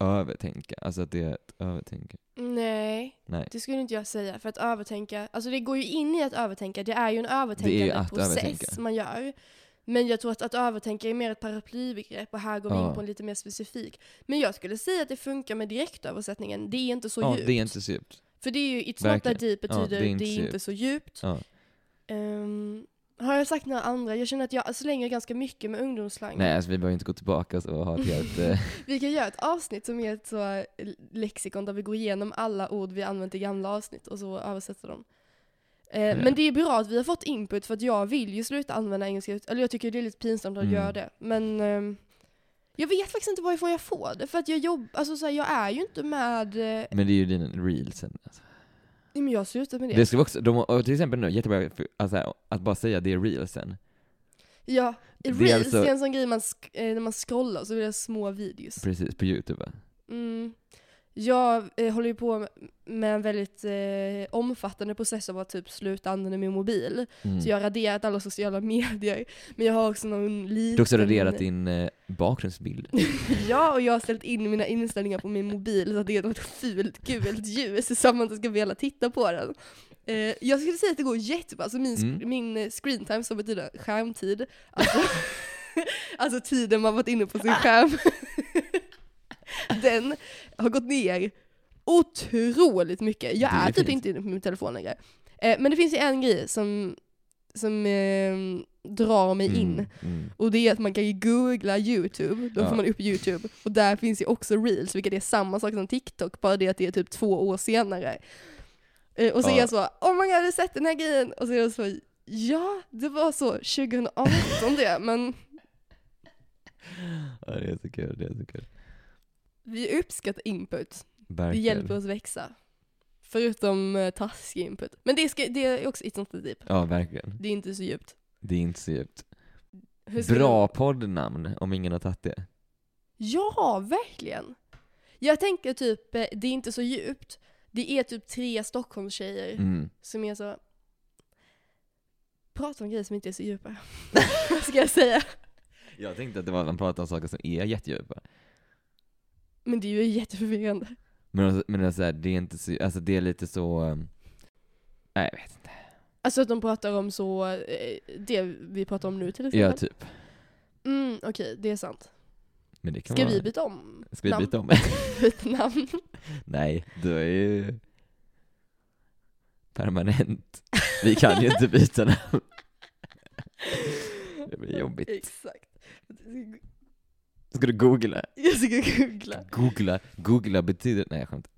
övertänka, alltså att det är ett övertänka? Nej, Nej. det skulle inte jag säga. För att övertänka, alltså det går ju in i att övertänka. Det är ju en övertänkande process övertänka. man gör. Men jag tror att, att övertänka är mer ett paraplybegrepp och här går vi Ja. in på en lite mer specifik. Men jag skulle säga att det funkar med direktöversättningen. Det är inte så ja, djupt. det är inte så djupt. För det är ju, it's not Verkligen. that deep Ja, betyder det är inte det är inte så djupt. Ja. Har jag sagt några andra? Jag känner att jag slänger ganska mycket med ungdomsslang. Nej, alltså vi behöver inte gå tillbaka så och ha ett helt... eh, Vi kan göra ett avsnitt som är ett så lexikon där vi går igenom alla ord vi använt i gamla avsnitt och så översätter dem. Eh, Ja. Men det är bra att vi har fått input för att jag vill ju sluta använda engelska, eller jag tycker det är lite pinsamt att Mm. göra det. Men ehm, jag vet faktiskt inte varifrån jag får det, för att jag jobbar, alltså så här, jag är ju inte med, eh, men det är ju dina reelsen. Alltså. Nej, men jag har slutat med det. Det ska vi också, de, och till exempel nu, jättebra, för, alltså, att bara säga det är reelsen. Ja, Det är reels alltså- det är en sån grej man eh, när man scrollar så blir det små videos. Precis, på youtube va? Mm. Jag eh, håller ju på med en väldigt eh, omfattande process av att typ sluta använda min mobil. Mm. Så jag har raderat alla sociala medier. Men jag har också någon liten... Du har också raderat din eh, bakgrundsbild. Ja, och jag har ställt in mina inställningar på min mobil så att det är något fult gult ljus så att man inte ska vilja titta på den. Eh, jag skulle säga att det går jättebra, alltså min, sk- Mm. min eh, screen time som betyder skärmtid, alltså, alltså tiden man varit inne på sin skärm, den har gått ner otroligt mycket. Jag är är typ fint. inte inne på min telefon längre. Eh, men det finns ju en grej som, som eh, drar mig in. Mm, mm. Och det är att man kan ju googla youtube, då Ja. får man upp youtube. Och där finns ju också reels, vilket är samma sak som TikTok, bara det att det är typ två år senare. Eh, och så är Ja. jag så, oh my god, har du sett den här grejen? Och så är jag så, ja, det var så 2018 det, men Ja, det är så kul, det är så kul. Vi uppskattar input. Det Verkligen. hjälper oss växa. Förutom uh, taskig input. Men det, ska, det är också it's not that deep. Ja, verkligen. Det är inte så djupt. Det är inte så djupt. Hur ska Bra poddnamn, om ingen har tagit det. Ja, verkligen. Jag tänker typ, eh, det är inte så djupt. Det är typ tre Stockholmstjejer Mm. som är så... Pratar om grejer som inte är så djupa. Vad ska jag säga? Jag tänkte att det var att man pratar om saker som är jättedjupa. Men det är ju jätteförvirrande. Men, alltså- men alltså, det är inte så, alltså det är lite så, um, nej jag vet inte. Alltså att de pratar om så, eh, det vi pratar om nu till exempel. Ja, typ. Mm, okej, det är sant. Men det kan Ska vara, vi byta om Ska vi namn? byta om? byta namn? nej, du är ju permanent. Vi kan ju inte byta namn. Det blir jobbigt. Exakt. Ska du googla? Jag ska googla. Googla, googla betyder, nej jag skämtar.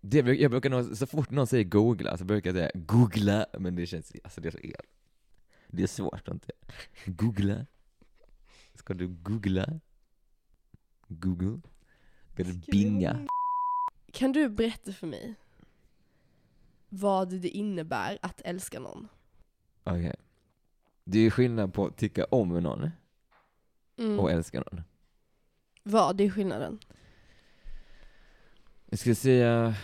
Det, jag brukar nog, så fort någon säger googla så brukar jag säga googla, men det känns, alltså det är så el. Det är svårt inte. Googla. Ska du googla? Google? Ska du binga? Kan du berätta för mig vad det innebär att älska någon? Okej. Det är ju skillnad på att tycka om någon Mm. och älska någon. Vad är skillnaden? Jag skulle säga...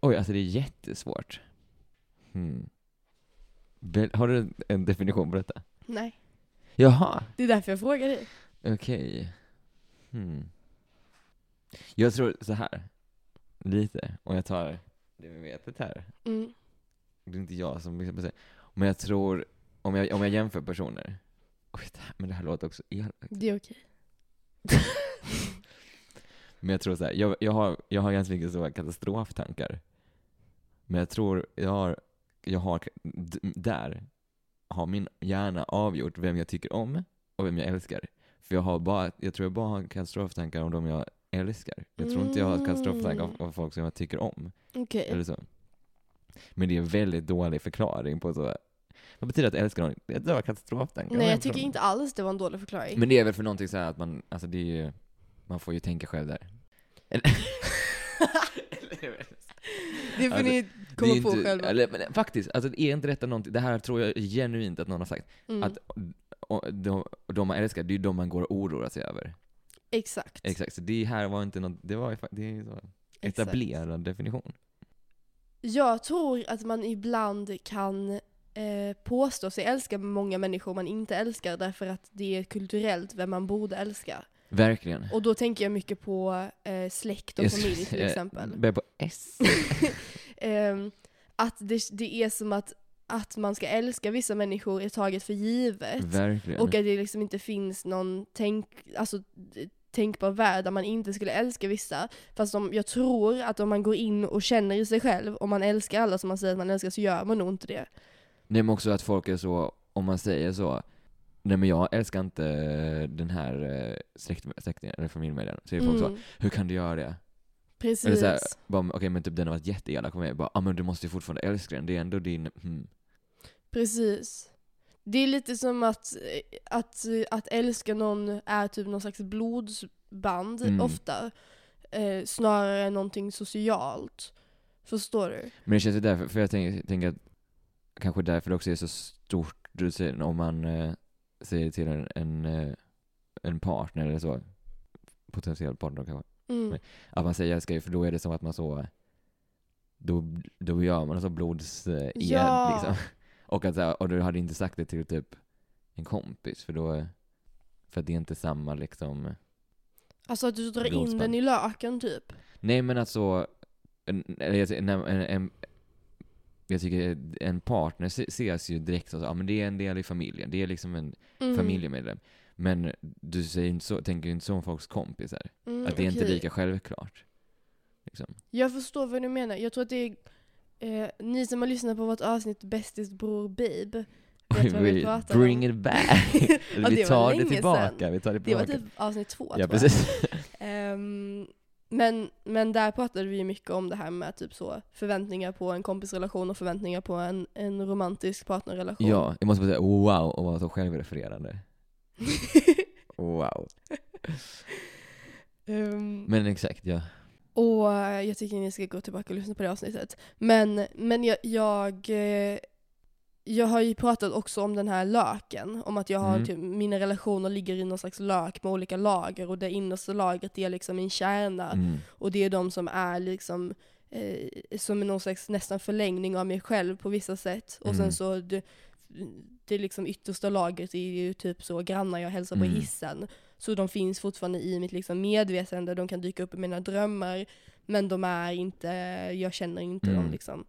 Oj, alltså det är jättesvårt. Hmm. Har du en definition på detta? Nej. Jaha, Det är därför jag frågar dig. okej. Hmm. Jag tror så här. lite, om jag tar det vi vet här. Mm. Det är inte jag som. Men jag tror, om jag, om jag jämför personer. Oj, det här, men det här låter också elakt. Det är okej. Men jag tror så här, jag, jag, har, jag har ganska mycket så katastroftankar. Men jag tror, jag har, jag har, där har min hjärna avgjort vem jag tycker om och vem jag älskar. För jag har bara, jag tror jag bara har katastroftankar om de jag älskar. Jag tror inte jag har katastroftankar av folk som jag tycker om. Okej. Eller så. Men det är en väldigt dålig förklaring på så, vad betyder att älska någon? Det har katastroftankar. Nej jag tycker inte alls det var en dålig förklaring. Men det är väl för någonting så här att man, alltså det är ju, man får ju tänka själv där. Eller- det får Alltså, ni komma på inte, själva. eller, men faktiskt, alltså är inte detta någonting, det här tror jag genuint att någon har sagt, Mm. att och, de, de man älskar, det är ju de man går och oroar sig över. Exakt. Exakt, så det här var inte något, det var ju det är så Exakt. etablerad definition. Jag tror att man ibland kan eh, påstå sig älska många människor man inte älskar därför att det är kulturellt vem man borde älska. Verkligen. Och då tänker jag mycket på eh, släkt och familj till säga- exempel. Börjar på S. Ehm, att det, det är som att, att man ska älska vissa människor är taget för givet. Verkligen. Och att det liksom inte finns någon tänk, alltså, tänkbar värld där man inte skulle älska vissa. Fast om, jag tror att om man går in och känner i sig själv, om man älskar alla som man säger att man älskar så gör man nog inte det. Nej men också att folk är så, om man säger så, nej men jag älskar inte den här eh, släkt, släktingen eller familjemedlemmen, så är folk så, Mm, hur kan du göra det? Eller precis. så här, bara, okej men typ den har varit jätteelak med mig, bara, ah, men du måste ju fortfarande älska den, det är ändå din, hmm. Precis. Det är lite som att, att, att älska någon är typ någon slags blodsband Mm. ofta. Eh, snarare än någonting socialt. Förstår du? Men det känns ju därför, för jag tänker, tänker att kanske därför det också är så stort, du säger, om man eh, säger till en, en, eh, en partner eller så, potentiell partner kanske, Mm. Att man säger jag älskar dig, för då är det som att man så, då, då gör man så blods eh, Ja. liksom. Och att och du hade inte sagt det till typ en kompis, för då, för att det är inte samma liksom, Alltså att du drar in den i löken typ. nej men alltså, en, en, en, jag tycker en partner se- ses ju direkt som så, ja men det är en del i familjen, det är liksom en Mm. familjemedlem. Men du säger inte så, tänker ju inte så om folks kompisar. Mm, att det är inte lika självklart. Liksom. Jag förstår vad du menar. Jag tror att det är eh, ni som har lyssnat på vårt avsnitt Bästis bror Babe. Vi bring om. it back! Eller Ja, vi tar det tillbaka, sedan. vi tar det Det var tillbaka. typ avsnitt två ja, tror jag. precis. Men, men där pratade vi mycket om det här med typ så förväntningar på en kompisrelation och förväntningar på en, en romantisk partnerrelation. ja, jag måste bara säga wow, och vara så självrefererande. Wow. Ehm, Men exakt, ja. och jag tycker ni ska gå tillbaka och lyssna på det avsnittet. Men, men jag, jag, eh, jag har ju pratat också om den här löken. Om att jag har Mm. typ, mina relationer ligger i någon slags lök med olika lager och det innersta lagret är liksom min kärna. Mm. Och det är de som är liksom eh, som någon slags nästan förlängning av mig själv på vissa sätt. Och sen Mm. så det, det liksom yttersta lagret är ju typ så grannar jag hälsar på Mm. hissen. Så de finns fortfarande i mitt liksom medvetande, de kan dyka upp i mina drömmar. Men de är inte, jag känner inte dem Mm. liksom.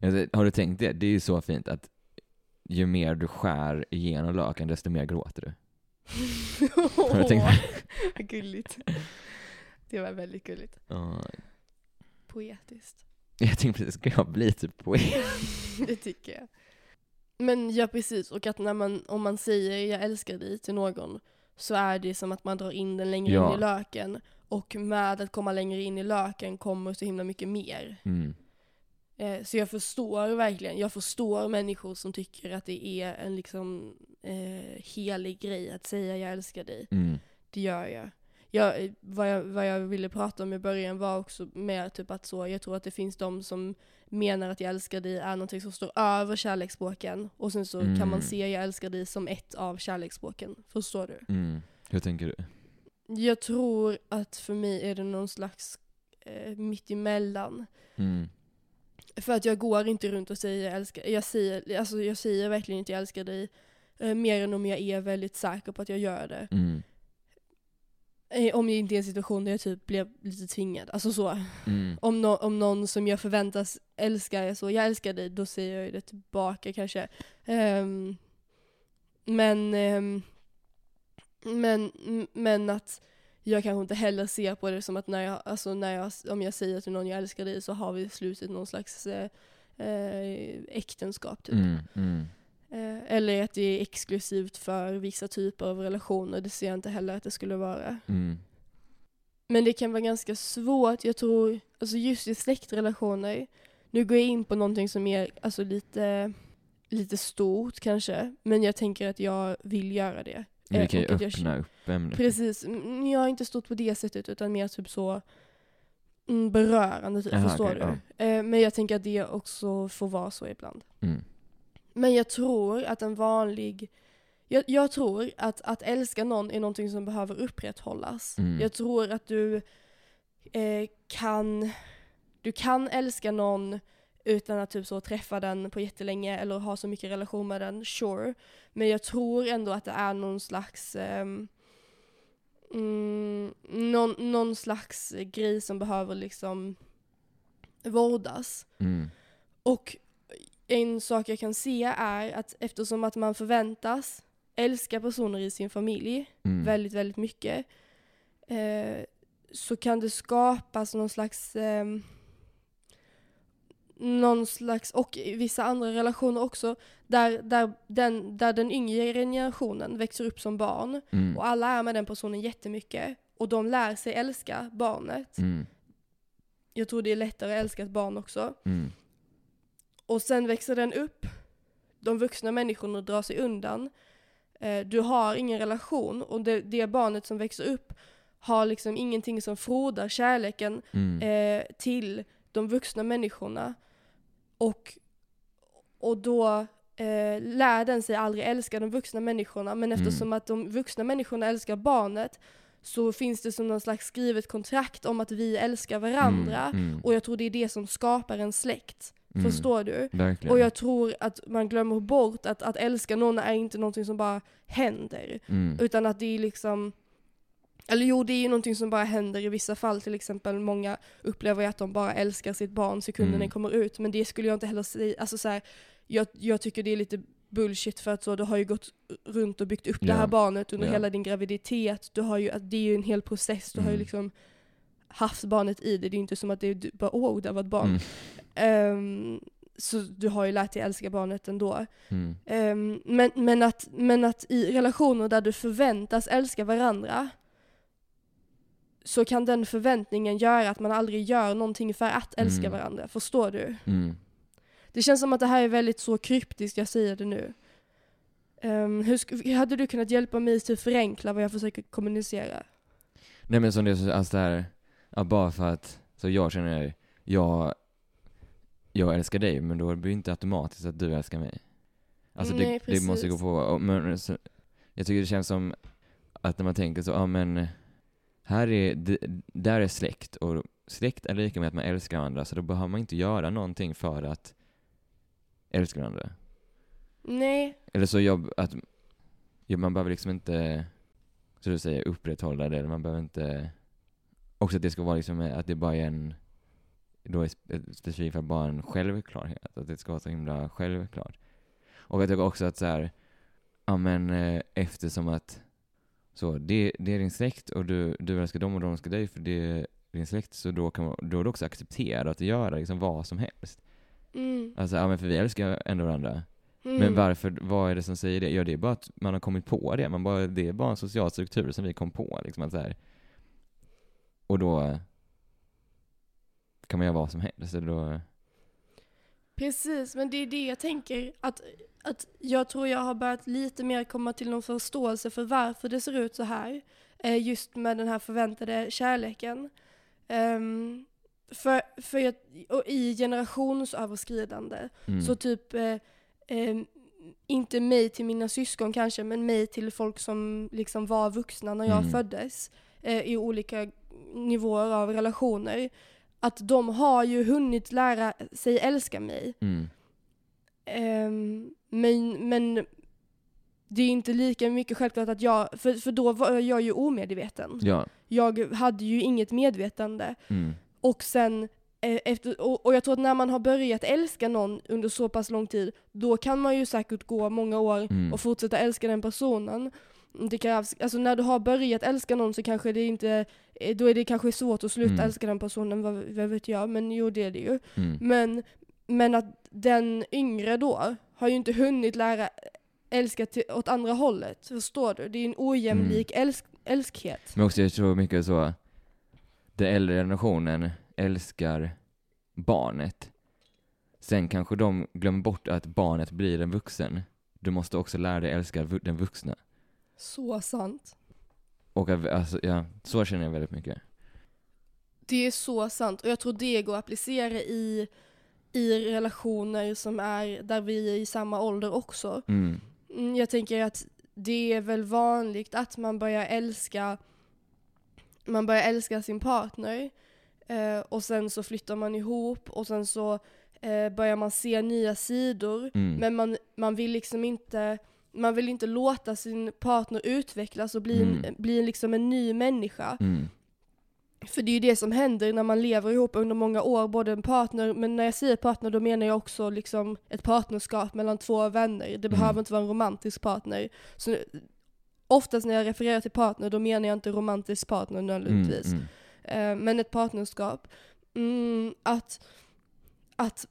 Alltså, Har du tänkt det? Det är ju så fint att ju mer du skär igenom löken, desto mer gråter du. Har du tänkt Vad gulligt. Det var väldigt gulligt. Poetiskt. Jag tänkte precis, ska jag bli typ poet? Det tycker jag. Men ja, precis. Och att när man, om man säger jag älskar dig till någon så är det som att man drar in den längre Ja. in i löken. Och med att komma längre in i löken kommer så himla mycket mer. Mm. Eh, så jag förstår verkligen, jag förstår människor som tycker att det är en liksom eh, helig grej att säga jag älskar dig. Mm. Det gör jag. jag, vad, jag, vad jag ville prata om i början var också mer typ att så, jag tror att det finns de som menar att jag älskar dig är någonting som står över kärleksspråken. Och sen så kan Mm. man se jag älskar dig som ett av kärleksspråken. Förstår du? Mm. Hur tänker du? Jag tror att för mig är det någon slags eh, mittemellan. Mm. För att jag går inte runt och säger jag älskar, jag säger, alltså jag säger verkligen inte jag älskar dig. Eh, mer än om jag är väldigt säker på att jag gör det. Mm. Eh, om jag inte är i en situation där jag typ blir lite tvingad. Alltså så. Mm. Om, nå- om någon som jag förväntas älska är så, jag älskar dig, då säger jag det tillbaka kanske. Ehm, men, ehm, men, men att jag kanske inte heller ser på det som att när jag, alltså när jag, om jag säger till någon jag älskar dig så har vi slutit någon slags eh, eh, äktenskap typ. Mm. Mm. Eh, eller att det är exklusivt för vissa typer av relationer, det ser jag inte heller att det skulle vara. Mm. Men det kan vara ganska svårt, jag tror, alltså just i släktrelationer, nu går jag in på någonting som är alltså lite, lite stort kanske, men jag tänker att jag vill göra det. Men Eh, vi kan ju att jag- öppna upp ämnet. Precis, jag har inte stått på det sättet utan mer typ så mm, berörande typ, Jaha, förstår okej, du? Eh, men jag tänker att det också får vara så ibland. Mm. Men jag tror att en vanlig jag, jag tror att, att älska någon är någonting som behöver upprätthållas. Mm. Jag tror att du eh, kan du kan älska någon utan att typ så träffa den på jättelänge eller ha så mycket relation med den, sure. Men jag tror ändå att det är någon slags ehm, mm, någon, någon slags grej som behöver liksom vårdas. Mm. Och en sak jag kan se är att eftersom att man förväntas älska personer i sin familj Mm. väldigt, väldigt mycket eh, så kan det skapas någon slags ehm, någon slags, och i vissa andra relationer också, där, där, den, där den yngre generationen växer upp som barn Mm. och alla är med den personen jättemycket och de lär sig älska barnet. Mm. Jag tror det är lättare att älska ett barn också. Mm. Och sen växer den upp, de vuxna människorna drar sig undan. Eh, du har ingen relation och det, det barnet som växer upp har liksom ingenting som frodar kärleken Mm. eh, till de vuxna människorna. Och, och då eh, lär den sig aldrig älska de vuxna människorna. Men Mm. eftersom att de vuxna människorna älskar barnet så finns det som någon slags skrivet kontrakt om att vi älskar varandra. Mm. Mm. Och jag tror det är det som skapar en släkt. Mm. Förstår du? Verkligen. Och jag tror att man glömmer bort att, att älska någon är inte någonting som bara händer. Mm. Utan att det är liksom eller jo, det är ju någonting som bara händer i vissa fall. Till exempel många upplever ju att de bara älskar sitt barn sekunden Mm. den kommer ut. Men det skulle jag inte heller säga. Alltså så här, jag, jag tycker det är lite bullshit för att så, du har ju gått runt och byggt upp det Ja. här barnet under Ja. hela din graviditet. Du har ju, det är ju en hel process. Du har ju Mm. liksom haft barnet i dig. Det är inte som att det är bara åh, det var ett barn. Mm. Ehm, så du har ju lärt dig älska barnet ändå. Mm. Ehm, men, men, att, men att i relationer där du förväntas älska varandra så kan den förväntningen göra att man aldrig gör någonting för att älska Mm. varandra. Förstår du? Mm. Det känns som att det här är väldigt så kryptiskt, jag säger det nu. Um, hur hade du kunnat hjälpa mig till att förenkla vad jag försöker kommunicera? Nej men som det alltså det här, ja, bara för att, så jag känner, jag, jag älskar dig, men då blir det inte automatiskt att du älskar mig. Alltså Nej, det, det måste gå precis. på, men jag tycker det känns som att när man tänker så, ja men, här är, där är släkt, och släkt är lika med att man älskar varandra, så då behöver man inte göra någonting för att älska varandra. Nej, Eller så jobb, att, man behöver liksom inte, så du säger, upprätthålla det, eller man behöver inte, också att det ska vara liksom, att det bara är en, då är spe- specifikt för bara en självklarhet, att det ska vara så himla självklart. Och jag tycker också att så här, ja men eh, eftersom att, så, det, det är din släkt och du, du älskar dem och de älskar dig för det är din släkt, så då, kan man, då är det också accepterat att göra liksom vad som helst. mm. Alltså, ja men för vi älskar ändå varandra. Mm. Men varför, vad är det som säger det? Ja det är bara att man har kommit på det, man bara, det är bara en social struktur som vi kom på liksom att så här. Och då kan man göra vad som helst, så då, Precis, men det är det jag tänker. Att, att jag tror jag har börjat lite mer komma till någon förståelse för varför det ser ut så här. Eh, just med den här förväntade kärleken. Ehm, för, för jag, och i generationsöverskridande, Mm. så typ, eh, eh, inte mig till mina syskon kanske, men mig till folk som liksom var vuxna när jag Mm. föddes, eh, i olika nivåer av relationer. Att de har ju hunnit lära sig älska mig. Mm. Ehm, men, men det är inte lika mycket självklart att jag, för, för då var jag ju omedveten. Ja. Jag hade ju inget medvetande. Mm. Och sen, eh, efter, och, och jag tror att när man har börjat älska någon under så pass lång tid, då kan man ju säkert gå många år Mm. och fortsätta älska den personen. Det krävs, alltså när du har börjat älska någon så kanske det inte, eh, då är det kanske svårt att sluta Mm. älska den personen, vad, vad vet jag, men jo det är det ju. Mm. Men, men att den yngre då har ju inte hunnit lära älska till, åt andra hållet, förstår du? Det är en ojämlik älsk, älskhet. Men också jag tror mycket så, den äldre generationen älskar barnet. Sen kanske de glömmer bort att barnet blir en vuxen. Du måste också lära dig älska den vuxna. Så sant. Och alltså, ja, så känner jag väldigt mycket. Det är så sant och jag tror det går att applicera i, i relationer som är där vi är i samma ålder också. Mm. Mm, Jag tänker att det är väl vanligt att man börjar älska man börjar älska sin partner eh, och sen så flyttar man ihop och sen så eh, börjar man se nya sidor Mm. men man, man vill liksom inte man vill inte låta sin partner utvecklas och bli, Mm. en, bli liksom en ny människa. Mm. För det är ju det som händer när man lever ihop under många år, både en partner, men när jag säger partner då menar jag också liksom ett partnerskap mellan två vänner. Det Mm. behöver inte vara en romantisk partner. Så oftast när jag refererar till partner då menar jag inte romantisk partner Mm. nödvändigtvis. Mm. Eh, men ett partnerskap. Mm, att, att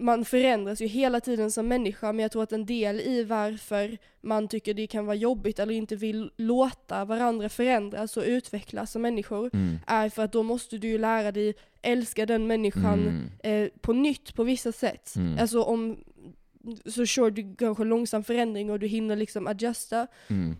man förändras ju hela tiden som människa, men jag tror att en del i varför man tycker det kan vara jobbigt eller inte vill låta varandra förändras och utvecklas som människor, Mm. är för att då måste du ju lära dig älska den människan Mm. eh, på nytt på vissa sätt. Mm. Alltså om, så kör du kanske långsam förändring och du hinner liksom adjusta. Mm.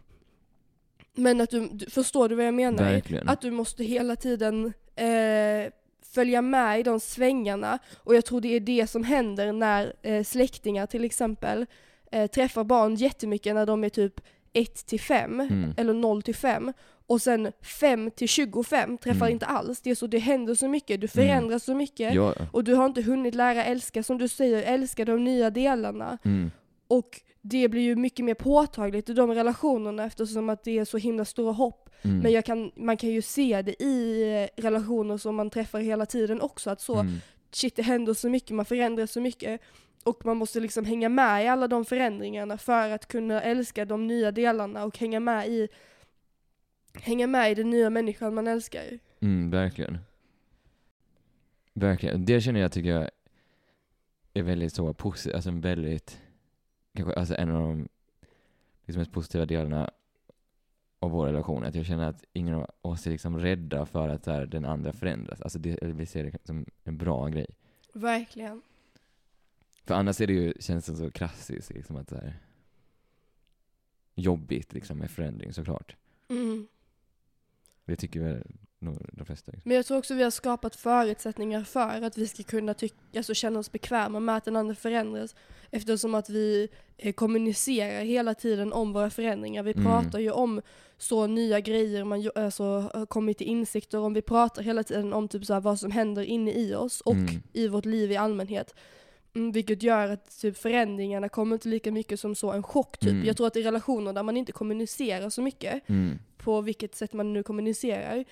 Men att du, du förstår du vad jag menar? Verkligen. Att du måste hela tiden eh, följa med i de svängarna. Och jag tror det är det som händer när eh, släktingar till exempel eh, träffar barn jättemycket när de är typ 1 till 5 Mm. eller 0 till 5 och sen 5 till 25 träffar Mm. inte alls. Det är så det händer så mycket, du förändras så mycket Ja. och du har inte hunnit lära älska, som du säger, älska de nya delarna. Mm. Och det blir ju mycket mer påtagligt i de relationerna eftersom att det är så himla stora hopp. Mm. Men kan, man kan ju se det i relationer som man träffar hela tiden också, att så, Mm. shit det händer så mycket, man förändras så mycket. Och man måste liksom hänga med i alla de förändringarna för att kunna älska de nya delarna och hänga med i hänga med i den nya människan man älskar. Mm, verkligen. Verkligen. Det känner jag tycker jag är väldigt så positivt, alltså väldigt, kanske alltså en av de liksom mest positiva delarna av vår relation. Att jag känner att ingen av oss är liksom rädda för att så här, den andra förändras. Alltså det, vi ser det som en bra grej. Verkligen. För annars är det ju, känns det så klassiskt liksom att det här jobbigt liksom med förändring såklart. Mm. Det tycker väl nog de flesta. Liksom. Men jag tror också vi har skapat förutsättningar för att vi ska kunna tycka, alltså känna oss bekväma med att den andra förändras. Eftersom att vi eh, kommunicerar hela tiden om våra förändringar. Vi Mm. pratar ju om så nya grejer man alltså, har kommit till insikter om. Vi pratar hela tiden om typ så här, vad som händer inne i oss och Mm. i vårt liv i allmänhet. Mm, vilket gör att typ, förändringarna kommer inte lika mycket som så en chock. Typ. Mm. Jag tror att i relationer där man inte kommunicerar så mycket, Mm. på vilket sätt man nu kommunicerar,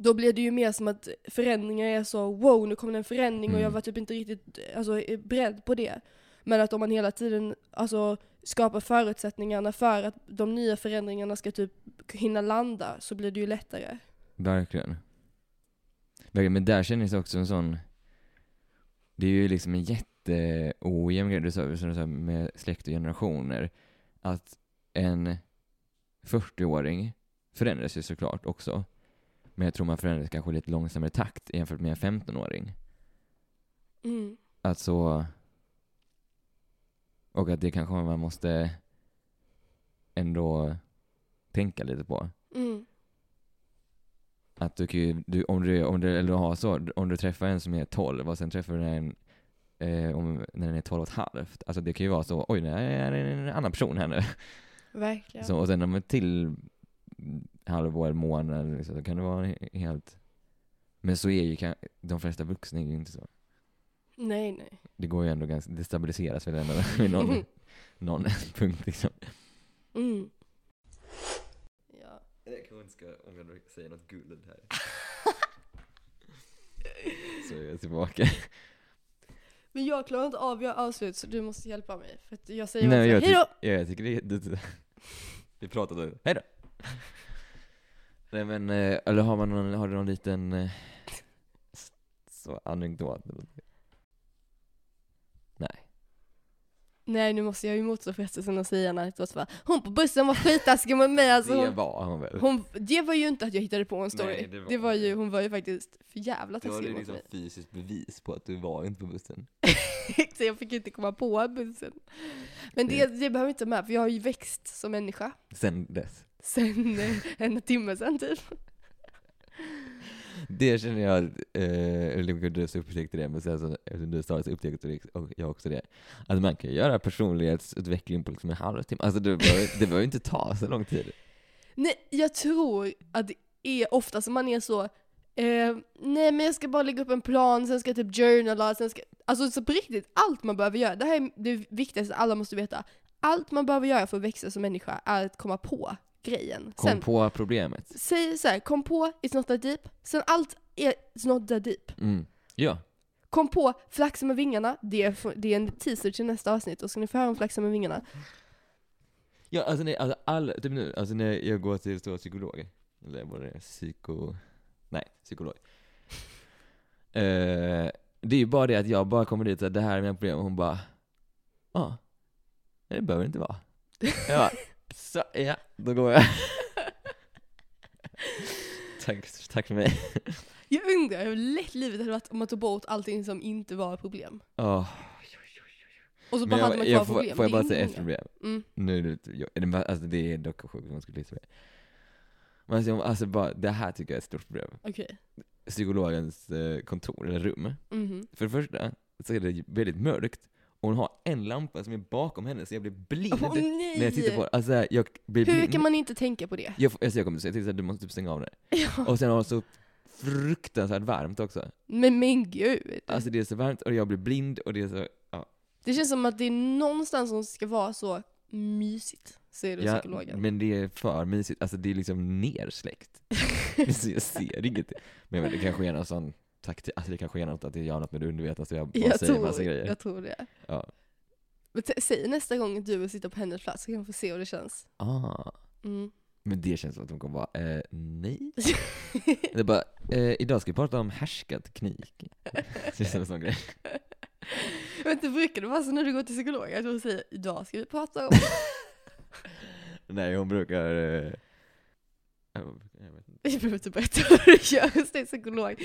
då blir det ju mer som att förändringar är så wow, nu kommer det en förändring och Mm. jag var typ inte riktigt alltså, är beredd på det. Men att om man hela tiden alltså, skapar förutsättningarna för att de nya förändringarna ska typ hinna landa så blir det ju lättare. Verkligen. Verkligen. Men där känns det också en sån, det är ju liksom en jätteojämn grej, som du sa med släkt och generationer, att en 40-åring förändras ju såklart också. Men jag tror man förändras kanske i lite långsammare takt jämfört med en 15-åring. Mm. att så, och att det kanske man måste ändå tänka lite på. Mm. Att du kan ju, du, om du, om du, eller har så, om du träffar en som är 12 och sen träffar du en eh, om, när den är 12 och ett halvt. Alltså det kan ju vara så, oj nu är det en annan person här nu. Verkligen. Så, och sen om till halvår, månad, liksom, så kan det vara helt... Men så är ju kan, de flesta vuxna är ju inte så. Nej, nej. Det går ju ändå ganska, det stabiliseras väl ändå vid någon, någon punkt liksom. Mm. Ja. Jag kanske inte ska, om jag säger något guld här. så är jag tillbaka. Men jag klarar inte av att göra avslut så du måste hjälpa mig. För att jag säger Nej, jag, hej då! tyck, ja, jag tycker det är, det, Vi pratade, hej då! Nej men, eh, eller har man någon, har du någon liten eh, så anekdot? eller? Nej. Nej nu måste jag ju motstå frestelsen att säga när det var Hon på bussen var skitaskig mot mig alltså. det Hon, var han väl? hon, det var ju inte att jag hittade på en story. Nej, det, det var var ju, det. hon var ju faktiskt för jävla Du har taskig ju mot liksom mig. fysiskt bevis på att du var inte på bussen. så jag fick inte komma på bussen. Men det, det behöver inte med för jag har ju växt som människa. Sen dess. Sen eh, en timme sen typ. Det känner jag, eh, så upptäckte det, men sen så, eftersom du sa det så upptäckte och jag också det. Att man kan göra personlighetsutveckling på liksom en halvtimme. Alltså det behöver, det behöver inte ta så lång tid. Nej, jag tror att det är ofta som man är så eh, nej men jag ska bara lägga upp en plan, sen ska jag typ journala, sen ska... Alltså så på riktigt, allt man behöver göra, det här är det viktigaste alla måste veta. Allt man behöver göra för att växa som människa är att komma på grejen. Kom sen, på problemet. säg så här, kom på, it's not that deep. Sen allt är it's not that deep. Mm. Ja. Kom på, flaxa med vingarna, det är, det är en teaser till nästa avsnitt, och ska ni få höra om flaxa med vingarna. Ja, alltså, nej, alltså all, typ nu, alltså när jag går till så psykolog, eller vad det är, psyko, nej, psykolog. Eh, det är ju bara det att jag bara kommer dit och det här är mina problem och hon bara, ja, ah, det behöver det inte vara. Jag bara, så, ja, då går jag. tack, tack för mig. Jag undrar hur lätt livet hade varit om man tog bort allting som inte var problem. Oh, Och så bara men hade man jag, kvar jag, får, problem. får jag Det är bara säga ett problem? Mm. Nu jag, alltså det är dock sjukt om man skulle lyssna på det. Men alltså, alltså bara, det här tycker jag är ett stort problem. Okej. Psykologens eh, kontor, eller rum. Mhm. För det första så är det väldigt mörkt, och hon har en lampa som är bakom henne så jag blir blind nej! när jag tittar på det. Alltså jag blir Hur blind. kan man inte tänka på det? Jag, alltså, jag kommer säga till så att du måste typ stänga av det. Ja. Och sen har hon så fruktansvärt varmt också. Men men gud. Alltså det är så varmt och jag blir blind och det är så, Det känns som att det är någonstans som ska vara så mysigt, säger du ja, psykologen. men det är för mysigt. Alltså det är liksom nersläckt. så jag ser inget. Men, men det kanske är någon sån taktik, alltså det kanske är något att det gör något med det undervetna jag bara jag, säger tror, massa grejer. jag tror det. Ja. Men säg nästa gång du vill sitta på hennes plats så kan vi få se hur det känns. Ah. Mm. Men det känns som att de kommer bara, eh, nej. Det är bara, eh, idag ska vi prata om härskarteknik. Det är en sån grej. Men inte brukar det vara så när du går till psykolog att hon säger idag ska vi prata om... Nej, hon brukar... Eh, jag vet inte. Jag behöver inte berätta vad du gör hos din psykolog.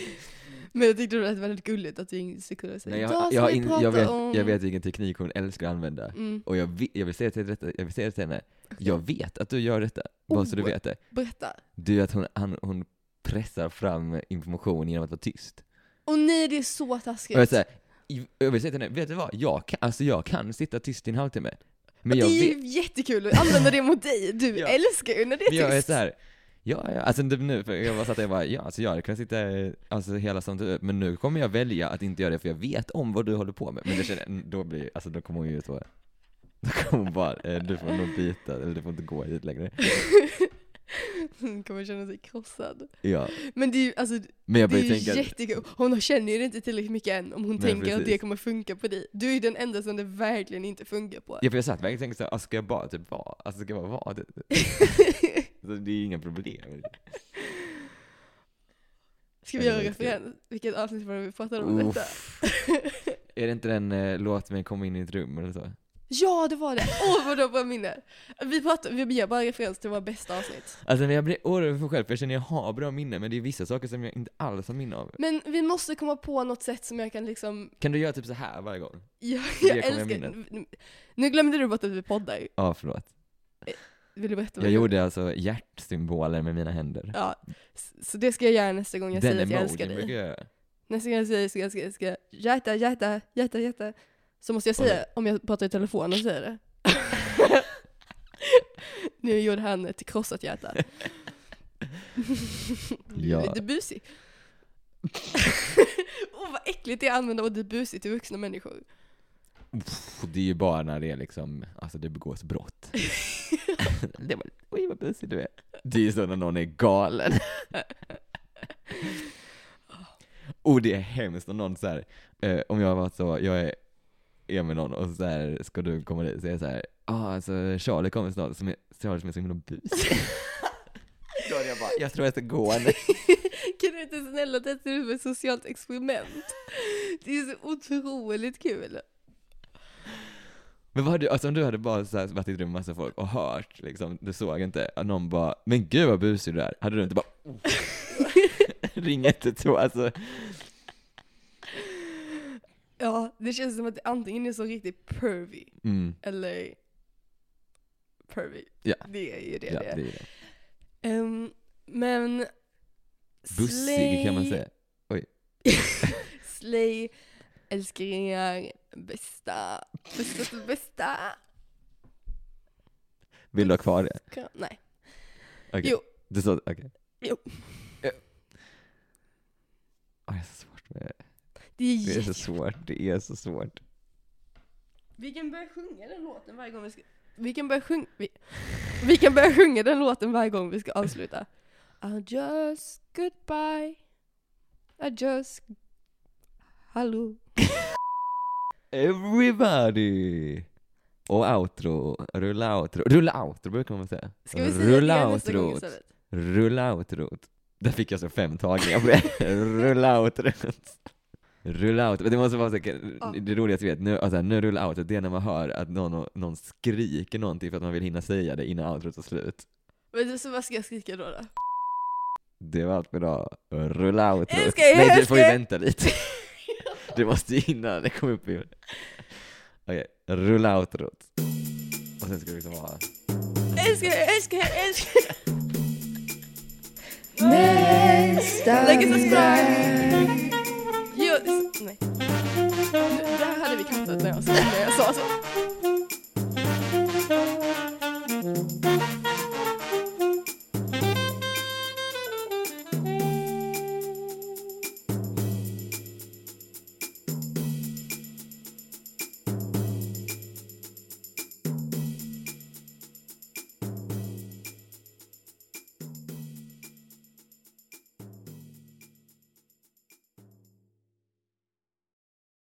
Men jag tyckte det var väldigt gulligt att din psykolog säger Nej, jag, jag, vi in, jag, vet, om... jag vet vilken teknik hon älskar att använda. Mm. Och jag, vi- jag, vill säga till detta, jag vill säga till henne, jag vet att du gör detta, bara så du Oh. vet det. Berätta. Du vet att hon, han, hon pressar fram information genom att vara tyst. Och nej det är så taskigt. Och jag, säger, jag vill säga till henne, vet du vad? Jag kan, alltså jag kan sitta tyst i en halvtimme. Men jag det är vet, ju jättekul att använda det mot dig, du Ja. älskar ju när det är Men jag är tyst. så här, ja, ja, alltså typ nu, för jag bara satt och bara, ja, alltså jag hade kunnat sitta alltså hela samtalet, men nu kommer jag välja att inte göra det för jag vet om vad du håller på med. Men det känner, då blir, alltså då kommer hon ju så, då kommer hon bara, eh, du får nog byta, eller du får inte gå hit längre. Hon kommer känna sig krossad. Ja, Men det är ju alltså, men jag det är ju tänka. Hon känner ju inte tillräckligt mycket än om hon Nej, tänker att precis. det kommer funka på dig. Du är ju den enda som det verkligen inte funkar på. ja för jag satt verkligen och tänkte såhär, alltså, ska jag bara typ vara, alltså ska jag bara vara det? Det är inga problem. Ska vi Jag göra inte. referens? Vilket avsnitt var det vi pratade om detta? Är det inte den, eh, låt mig komma in i ett rum eller så? Ja, det var det! Åh, vad bra minne! Vi pratar, vi ger bara referens till våra bästa avsnitt. Alltså när jag blir orolig för mig själv, för jag känner att jag har bra minne, men det är vissa saker som jag inte alls har minne av. Men vi måste komma på något sätt som jag kan liksom, Kan du göra typ så här varje gång? jag, Det jag jag älskar, nu, nu glömde du bort att vi poddar. Ja, förlåt. Vill du berätta Jag du gjorde alltså hjärtsymboler med mina händer. Ja, så det ska jag göra nästa gång jag Den säger att jag älskar dig. jag. Nästa gång jag säger ska jag ska, ska hjärta, hjärta, hjärta, hjärta. Så måste jag säga, om jag pratar i telefon och säger det. nu gjorde han ett krossat hjärta. Ja. Lite busig. Åh vad äckligt det är att använda ordet busig till vuxna människor. Det är ju bara när det är liksom, alltså det begås brott. det var, oj vad busig du är. Det är ju så när någon är galen. Och det är hemskt om någon så här, eh, om jag har varit så, jag är, är med någon och så här, ska du komma dit? Så är jag så här, ah, alltså Charlie kommer snart, som är, Charlie som är så himla busig. Då hade jag bara, jag tror jag ska gå nu. kan du inte snälla testa ut med ett socialt experiment? Det är så otroligt kul. Men vad hade, alltså om du hade bara så här varit i ett rum med massa folk och hört liksom, du såg inte, att någon bara 'Men gud vad busig du är' hade du inte bara Ring 112, alltså Ja, det känns som att det antingen är så riktigt pervy, mm, eller pervy. Ja. Det är ju det ja, det är. det är det. Ehm, men... Bussig kan man slay- säga. Slay, älsklingar, bästa, bästa, bästa. Vill du ha kvar det? Ska- Nej. Okej. Jo. Du sa, okej. Jo. Ja. Åh, det är så svårt med Det är det. är så jätte... svårt, det är så svårt. Vi kan börja sjunga den låten varje gång vi ska... Vi kan börja sjunga... Vi, vi kan börja sjunga den låten varje gång vi ska avsluta. I just goodbye. I just... Hallå. Everybody! Och outro, rulla outro, rulla outro brukar man säga. Ska vi säga rulla det nästa gång outrot. istället? Rulla outrot. Där fick jag så fem tagningar på det. rulla outrot. Rulla outrot. Det måste vara Ja. det roligaste jag vet, nu, alltså, nu rulla outrot, det är när man hör att någon, någon skriker någonting för att man vill hinna säga det innan outrot tar slut. Men så vad ska jag skrika då? då? Det var allt för idag. Rulla outrot. Er, Nej, du får ju vänta lite. Du måste innan det kommer upp i... Okej, rulla outrot. Och sen ska det liksom vara... Älskar älskar älskar. Nästa Lägg ett subscribe. Jo, nej. Nu, Där hade vi kattat när jag, sa- när jag sa så.